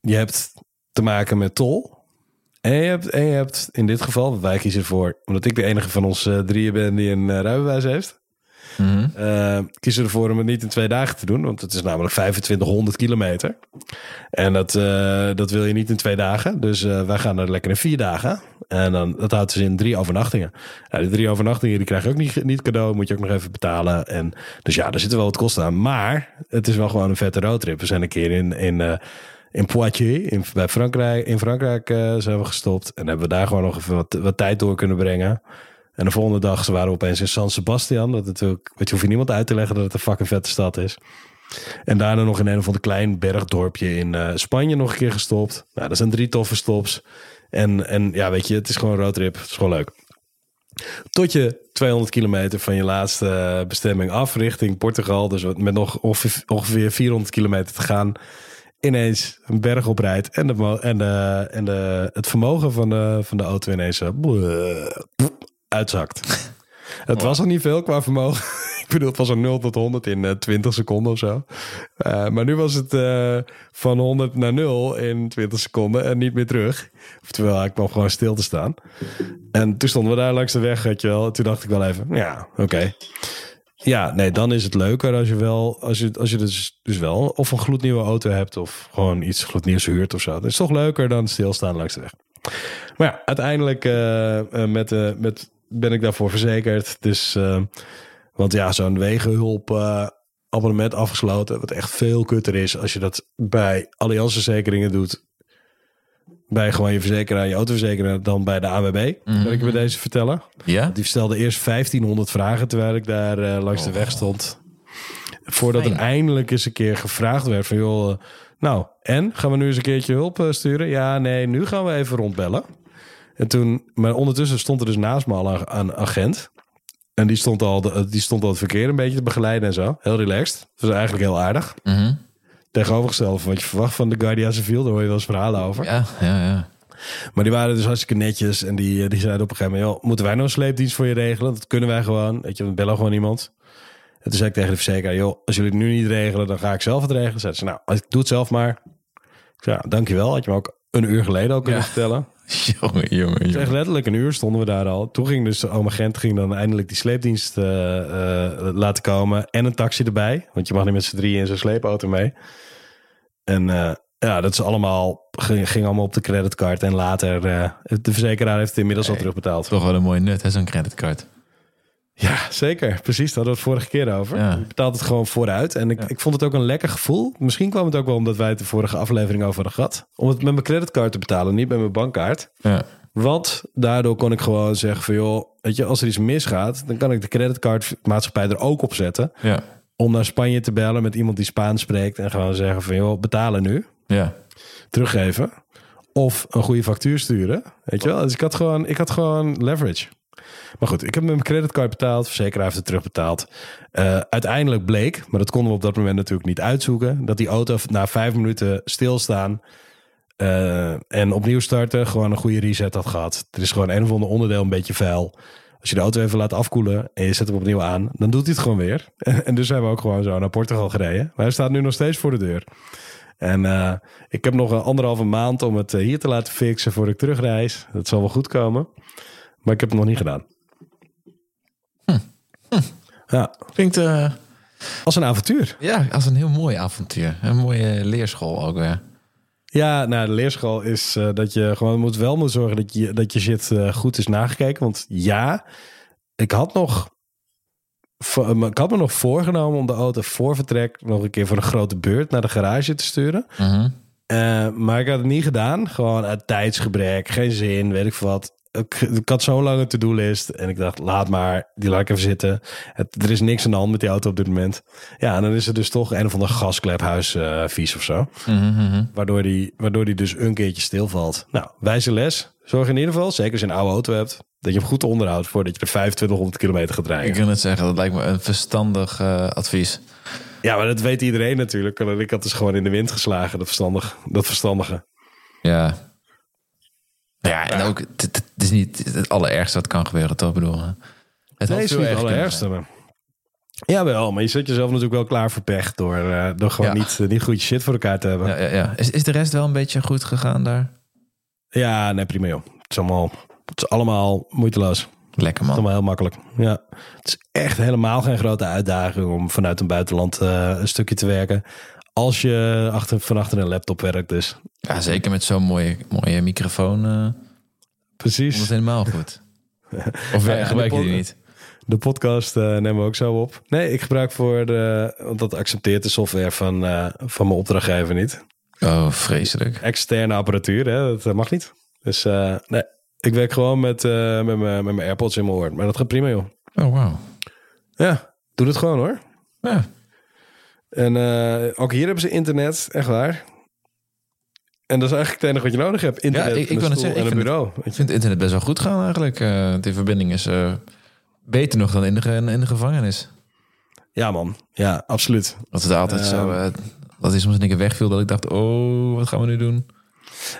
je hebt te maken met tol. En je hebt, en je hebt in dit geval, wij kiezen ervoor, omdat ik de enige van ons eh, drieën ben die een eh, rijbewijs heeft. Mhm. eh, kiezen ervoor om het niet in twee dagen te doen. Want het is namelijk 2500 kilometer. En dat, dat wil je niet in twee dagen. Dus wij gaan er lekker in vier dagen. En dan, dat houdt dus in drie overnachtingen. Ja, die drie overnachtingen die krijg je ook niet, niet cadeau. Moet je ook nog even betalen. En, dus ja, er zitten wel wat kosten aan. Maar het is wel gewoon een vette roadtrip. We zijn een keer in... in in Poitiers, in, bij Frankrijk, in Frankrijk eh, zijn we gestopt. En hebben we daar gewoon nog even wat, wat tijd door kunnen brengen. En de volgende dag waren we opeens in San Sebastian. Dat natuurlijk, weet je, hoef je niemand uit te leggen dat het een fucking vette stad is. En daarna nog in een of ander klein bergdorpje in eh, Spanje nog een keer gestopt. Nou, dat zijn drie toffe stops. En, en ja, weet je, het is gewoon een roadtrip. Het is gewoon leuk. Tot je 200 kilometer van je laatste eh, bestemming af richting Portugal. Dus met nog ongeveer 400 kilometer te gaan. Ineens een berg oprijdt. En, de, en, de, en de, het vermogen van de, van de auto ineens eh, bleh, uitzakt. Het was al niet veel qua vermogen. ik bedoel, het was een 0 tot 100 in eh, 20 seconden of zo. Eh, maar nu was het eh, van 100 naar 0 in 20 seconden en niet meer terug. Oftewel, ik kwam gewoon stil te staan. En toen stonden we daar langs de weg, weet je wel. En toen dacht ik wel even, ja, oké. Ja, nee, dan is het leuker als je wel, als je, als je dus, dus wel of een gloednieuwe auto hebt of gewoon iets gloednieuws huurt of zo. Dat is toch leuker dan stilstaan langs de weg. Maar ja, uiteindelijk eh, eh, met, eh, met, ben ik daarvoor verzekerd. Dus, want ja, zo'n wegenhulp abonnement afgesloten, wat echt veel kutter is als je dat bij Allianz Verzekeringen doet. Bij gewoon je verzekeraar, je autoverzekeraar, dan bij de AWB. Wil ik me deze vertellen. Ja? Die stelde eerst 1500 vragen terwijl ik daar eh, langs de weg stond. Voordat Fijn. er eindelijk eens een keer gevraagd werd van joh, eh, nou en gaan we nu eens een keertje hulp eh, sturen? Ja, nee, nu gaan we even rondbellen. En toen, maar ondertussen stond er dus naast me al een, een agent. En die stond, al de, die stond al het verkeer een beetje te begeleiden en zo. Heel relaxed. Dat was eigenlijk heel aardig. Mhm. Tegenovergesteld van wat je verwacht van de Guardia Civil. Daar hoor je wel eens verhalen over. Ja, ja, ja. Maar die waren dus hartstikke netjes. En die, die zeiden op een gegeven moment... Joh, moeten wij nou een sleepdienst voor je regelen? Dat kunnen wij gewoon. Weet je, we bellen gewoon iemand. En toen zei ik tegen de verzekeraar... joh, als jullie het nu niet regelen, dan ga ik zelf het regelen. Zeiden ze, nou, ik doe het zelf maar. Ik zei, ja, dankjewel. Had je me ook een uur geleden al kunnen Ja. vertellen. Jongen, jongen, Dus echt jongen. letterlijk een uur stonden we daar al. Toen ging dus oom agent ging dan eindelijk die sleepdienst eh, eh, laten komen. En een taxi erbij. Want je mag niet met z'n drieën in zo'n sleepauto mee. En eh, ja, dat is allemaal, ging, ging allemaal op de creditcard. En later, de verzekeraar heeft het inmiddels al terugbetaald. Toch wel een mooie nut, hè, zo'n creditcard. Ja, zeker. Precies, daar hadden we het vorige keer over. Ja. Je betaalt het gewoon vooruit. En ik, Ja. ik vond het ook een lekker gevoel. Misschien kwam het ook wel omdat wij het de vorige aflevering over hadden gehad. Om het met mijn creditcard te betalen, niet met mijn bankkaart. Ja. Want daardoor kon ik gewoon zeggen van joh, weet je, als er iets misgaat, dan kan ik de creditcardmaatschappij er ook op zetten. Ja. Om naar Spanje te bellen met iemand die Spaans spreekt en gewoon zeggen van joh, betalen nu, Ja. teruggeven. Of een goede factuur sturen. Weet je wel? Dus ik had gewoon, ik had gewoon leverage. Maar goed, ik heb met mijn creditcard betaald. Verzekeraar heeft het terugbetaald. Eh, uiteindelijk bleek, maar dat konden we op dat moment natuurlijk niet uitzoeken, dat die auto na vijf minuten stilstaan eh, en opnieuw starten gewoon een goede reset had gehad. Er is gewoon een of ander onderdeel een beetje vuil. Als je de auto even laat afkoelen en je zet hem opnieuw aan, dan doet hij het gewoon weer. en dus zijn we ook gewoon zo naar Portugal gereden. Maar hij staat nu nog steeds voor de deur. En eh, ik heb nog een anderhalve maand om het hier te laten fixen voor ik terugreis. Dat zal wel goed komen. Maar ik heb het nog niet gedaan. Ja, Klinkt eh, als een avontuur. ja, als een heel mooi avontuur. Een mooie leerschool ook weer. Ja, nou, de leerschool is eh, dat je gewoon moet wel moet zorgen dat je, dat je shit eh, goed is nagekeken. Want ja, ik had nog. Ik had me nog voorgenomen om de auto voor vertrek nog een keer voor een grote beurt naar de garage te sturen. Mhm. Maar ik had het niet gedaan. Gewoon uit tijdsgebrek, geen zin, weet ik veel wat. Ik, ik had zo'n lange to-do-list en ik dacht, laat maar, die laat ik even zitten. Het, er is niks aan de hand met die auto op dit moment. Ja, en dan is er dus toch een of ander gasklephuis eh vies of zo. Mhm, mhm. Waardoor die, waardoor die dus een keertje stilvalt. Nou, wijze les. Zorg in ieder geval, zeker als je een oude auto hebt, dat je hem goed onderhoudt voordat je er 2500 kilometer gaat Ik rijden. kan het zeggen, dat lijkt me een verstandig eh, advies. Ja, maar dat weet iedereen natuurlijk. En ik had dus gewoon in de wind geslagen, dat, verstandig, dat verstandige. Ja. Ja, en ook, het, het is niet het allerergste wat kan gebeuren, toch? Ik bedoel, eh, het Nee, is niet het allerergste. Maar... Jawel, maar je zet jezelf natuurlijk wel klaar voor pech door, eh, door gewoon Ja. niet, eh, niet goed je shit voor elkaar te hebben. Ja, Ja, ja, ja. Is, is de rest wel een beetje goed gegaan daar? nee, prima joh. Het is allemaal, het is allemaal moeiteloos. Lekker Het is man. allemaal heel makkelijk. Ja. Het is echt helemaal geen grote uitdaging om vanuit een buitenland een stukje te werken. Als je achter, van achter een laptop werkt dus. Ja, zeker met zo'n mooie, mooie microfoon eh Precies. het helemaal goed. Of Ja, gebruik je die niet? De podcast eh, nemen we ook zo op. Nee, ik gebruik voor de... Want dat accepteert de software van, eh, van mijn opdrachtgever niet. Oh, vreselijk. externe apparatuur, hè? dat mag niet. Dus nee, ik werk gewoon met, met, mijn, met mijn AirPods in mijn oor. Maar dat gaat prima, joh. Oh, wauw. Ja, doe het gewoon hoor. Ja. En eh, ook hier hebben ze internet, echt waar. En dat is eigenlijk het enige wat je nodig hebt. Internet, ik- ik zeggen, en ik een vind bureau. Ik vind het internet best wel goed gaan eigenlijk. Eh die verbinding is eh, beter nog dan in de, in de gevangenis. Ja man, ja, absoluut. Dat het altijd zo... Ehm. eh, dat is soms een keer wegviel dat ik dacht... Oh, wat gaan we nu doen?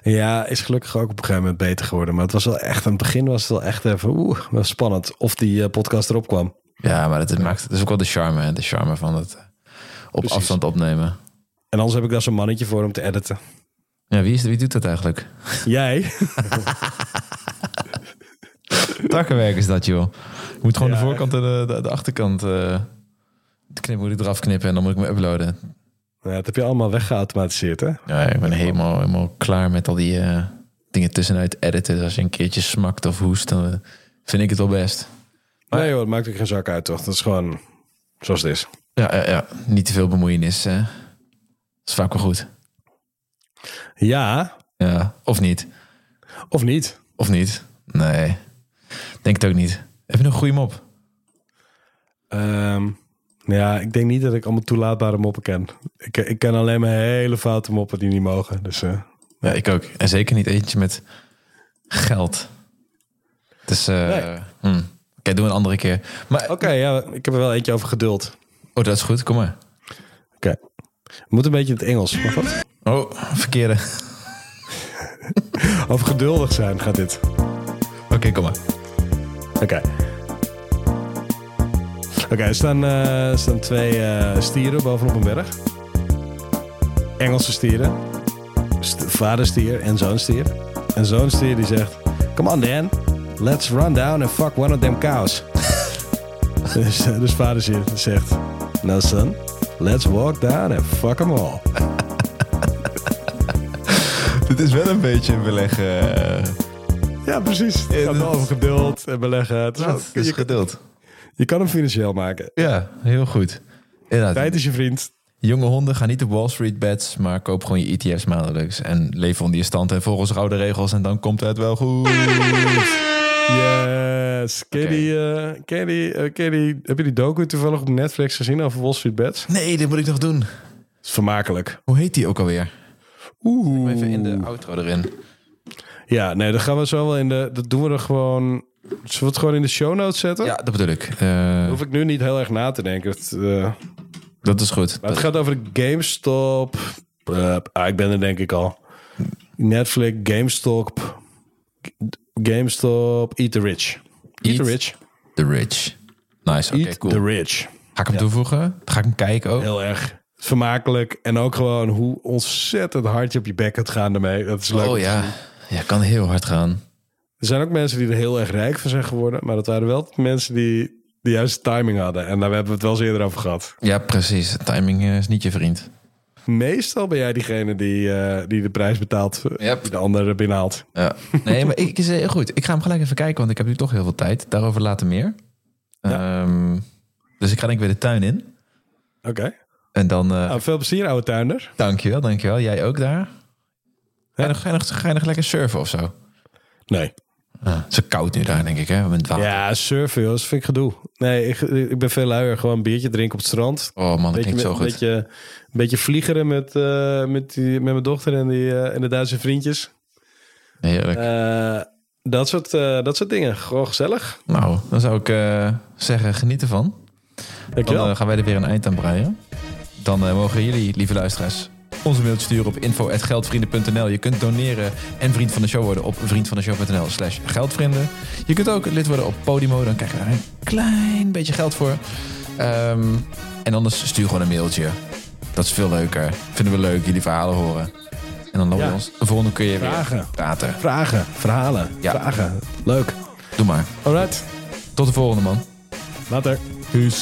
Ja, is gelukkig ook op een gegeven moment beter geworden. Maar het was wel echt, aan het begin was het wel echt even, oeh, wel spannend. Of die podcast erop kwam. Ja, maar dat, maakt, dat is ook wel de charme. De charme van het op Precies. afstand opnemen. En anders heb ik daar zo'n mannetje voor om te editen. Ja, wie, is, wie doet dat eigenlijk? Jij? Takkenwerk is dat, joh. Je moet gewoon Ja, de voorkant en de, de, de achterkant... eh knip moet ik eraf knippen en dan moet ik me uploaden. Ja, dat heb je allemaal weggeautomatiseerd, hè? Ja, ik ben helemaal, helemaal klaar met al die eh, dingen tussenuit editen. Dus als je een keertje smakt of hoest, dan eh, vind ik het wel best. Maar- Nee joh, het maakt ook geen zak uit, toch? Dat is gewoon zoals het is. Ja, ja, ja. niet te veel bemoeienis. eh. Dat is vaak wel goed. Ja, Ja, of niet. of niet? Of niet. Nee, denk het ook niet. Heb je nog een goede mop? Ehm, ja, ik denk niet dat ik allemaal toelaatbare moppen ken. Ik, ik ken alleen maar hele foute moppen die niet mogen. Dus eh, Ja, ik ook. En zeker niet eentje met geld. Dus, eh Nee. hm. oké, doen we een andere keer. Maar, oké, ja, ik heb er wel eentje over geduld. Oh, dat is goed. Kom maar. Oké. We moeten een beetje in het Engels. Mag dat? Oh, verkeerde. Over geduldig zijn gaat dit. Oké, kom maar. Oké. Oké, er staan, eh, er staan twee eh, stieren bovenop een berg. Engelse stieren. St vaderstier en zoonstier. En zoonstier die zegt... Come on Dan, let's run down and fuck one of them cows. dus, eh, dus vaderstier zegt... No son, let's walk down and fuck them all. Dit is wel een beetje een beleggen. Ja, precies. Het gaat wel over geduld en beleggen. Het is is je, geduld. je kan hem financieel maken. Ja, heel goed. Inderdaad. Tijd is je vriend. Jonge honden gaan niet op Wall Street bets, maar koop gewoon je ETF's maandelijks. En leef onder je stand en volgens oude regels en dan komt het wel goed. Yes. Ken die, eh, ken je die, eh, ken die, heb je die docu toevallig op Netflix gezien over Wall Street Bets? Nee, dit moet ik nog doen. Dat is vermakelijk. Hoe heet die ook alweer? Oeh. Even in de outro erin. Ja, nee, dat gaan we zo wel in de... Dat doen we er gewoon... Zullen we het gewoon in de show notes zetten? Ja, dat bedoel ik. Eh, hoef ik nu niet heel erg na te denken. Het, dat is goed. maar het gaat over de GameStop. ah, ik ben er denk ik al. Netflix, GameStop. GameStop, Eat the Rich. Eat, Eat the Rich. The Rich. Nice, oké, cool. the Rich. Ga ik hem toevoegen? Dan ga ik hem kijken ook. Heel erg vermakelijk. En ook gewoon hoe ontzettend hard je op je bek gaat gaan daarmee. Dat is leuk. Oh ja. Ja, kan heel hard gaan. Er zijn ook mensen die er heel erg rijk van zijn geworden. Maar dat waren wel mensen die de juiste timing hadden. En daar hebben we het wel eens eerder over gehad. Ja, precies. Timing eh, is niet je vriend. Meestal ben jij diegene die, eh, die de prijs betaalt. eh, Yep. Die de andere binnenhaalt. Ja. Nee, maar ik is heel goed. Ik ga hem gelijk even kijken, want ik heb nu toch heel veel tijd. Daarover later meer. Ehm, dus ik ga denk ik weer de tuin in. Oké. En dan... eh Nou, veel plezier, oude tuinder. Dankjewel, dankjewel. Jij ook daar? Ga je, nog, ga, je nog, ga je nog lekker surfen of zo? Nee. Ah, het is koud nu daar, denk ik, hè? Water. Ja, surfen, joh. Dat vind ik gedoe. Nee, ik, ik ben veel luier. Gewoon een biertje drinken op het strand. Oh man, dat Beetje, klinkt zo met- goed. Beetje, een beetje vliegeren met, eh, met, die, met mijn dochter en, die, eh, en de Duitse vriendjes. Heerlijk. Eh, dat, soort, dat soort dingen. Gewoon gezellig. nou, dan zou ik zeggen, geniet ervan. Dan Dankjewel. gaan wij er weer een eind aan breien. Dan mogen jullie, lieve luisteraars, ons een mailtje sturen op info.geldvrienden.nl. Je kunt doneren en vriend van de show worden op vriendvandeshow.nl slash geldvrienden. Je kunt ook lid worden op Podimo, dan krijg je daar een klein beetje geld voor. Ehm, en anders stuur gewoon een mailtje. Dat is veel leuker. Vinden we leuk, jullie verhalen horen. En dan lopen Ja. we ons de volgende keer weer Vragen. praten. Vragen, verhalen, Ja. vragen. Leuk. Doe maar. Alright. Tot de volgende man. Later. Peace.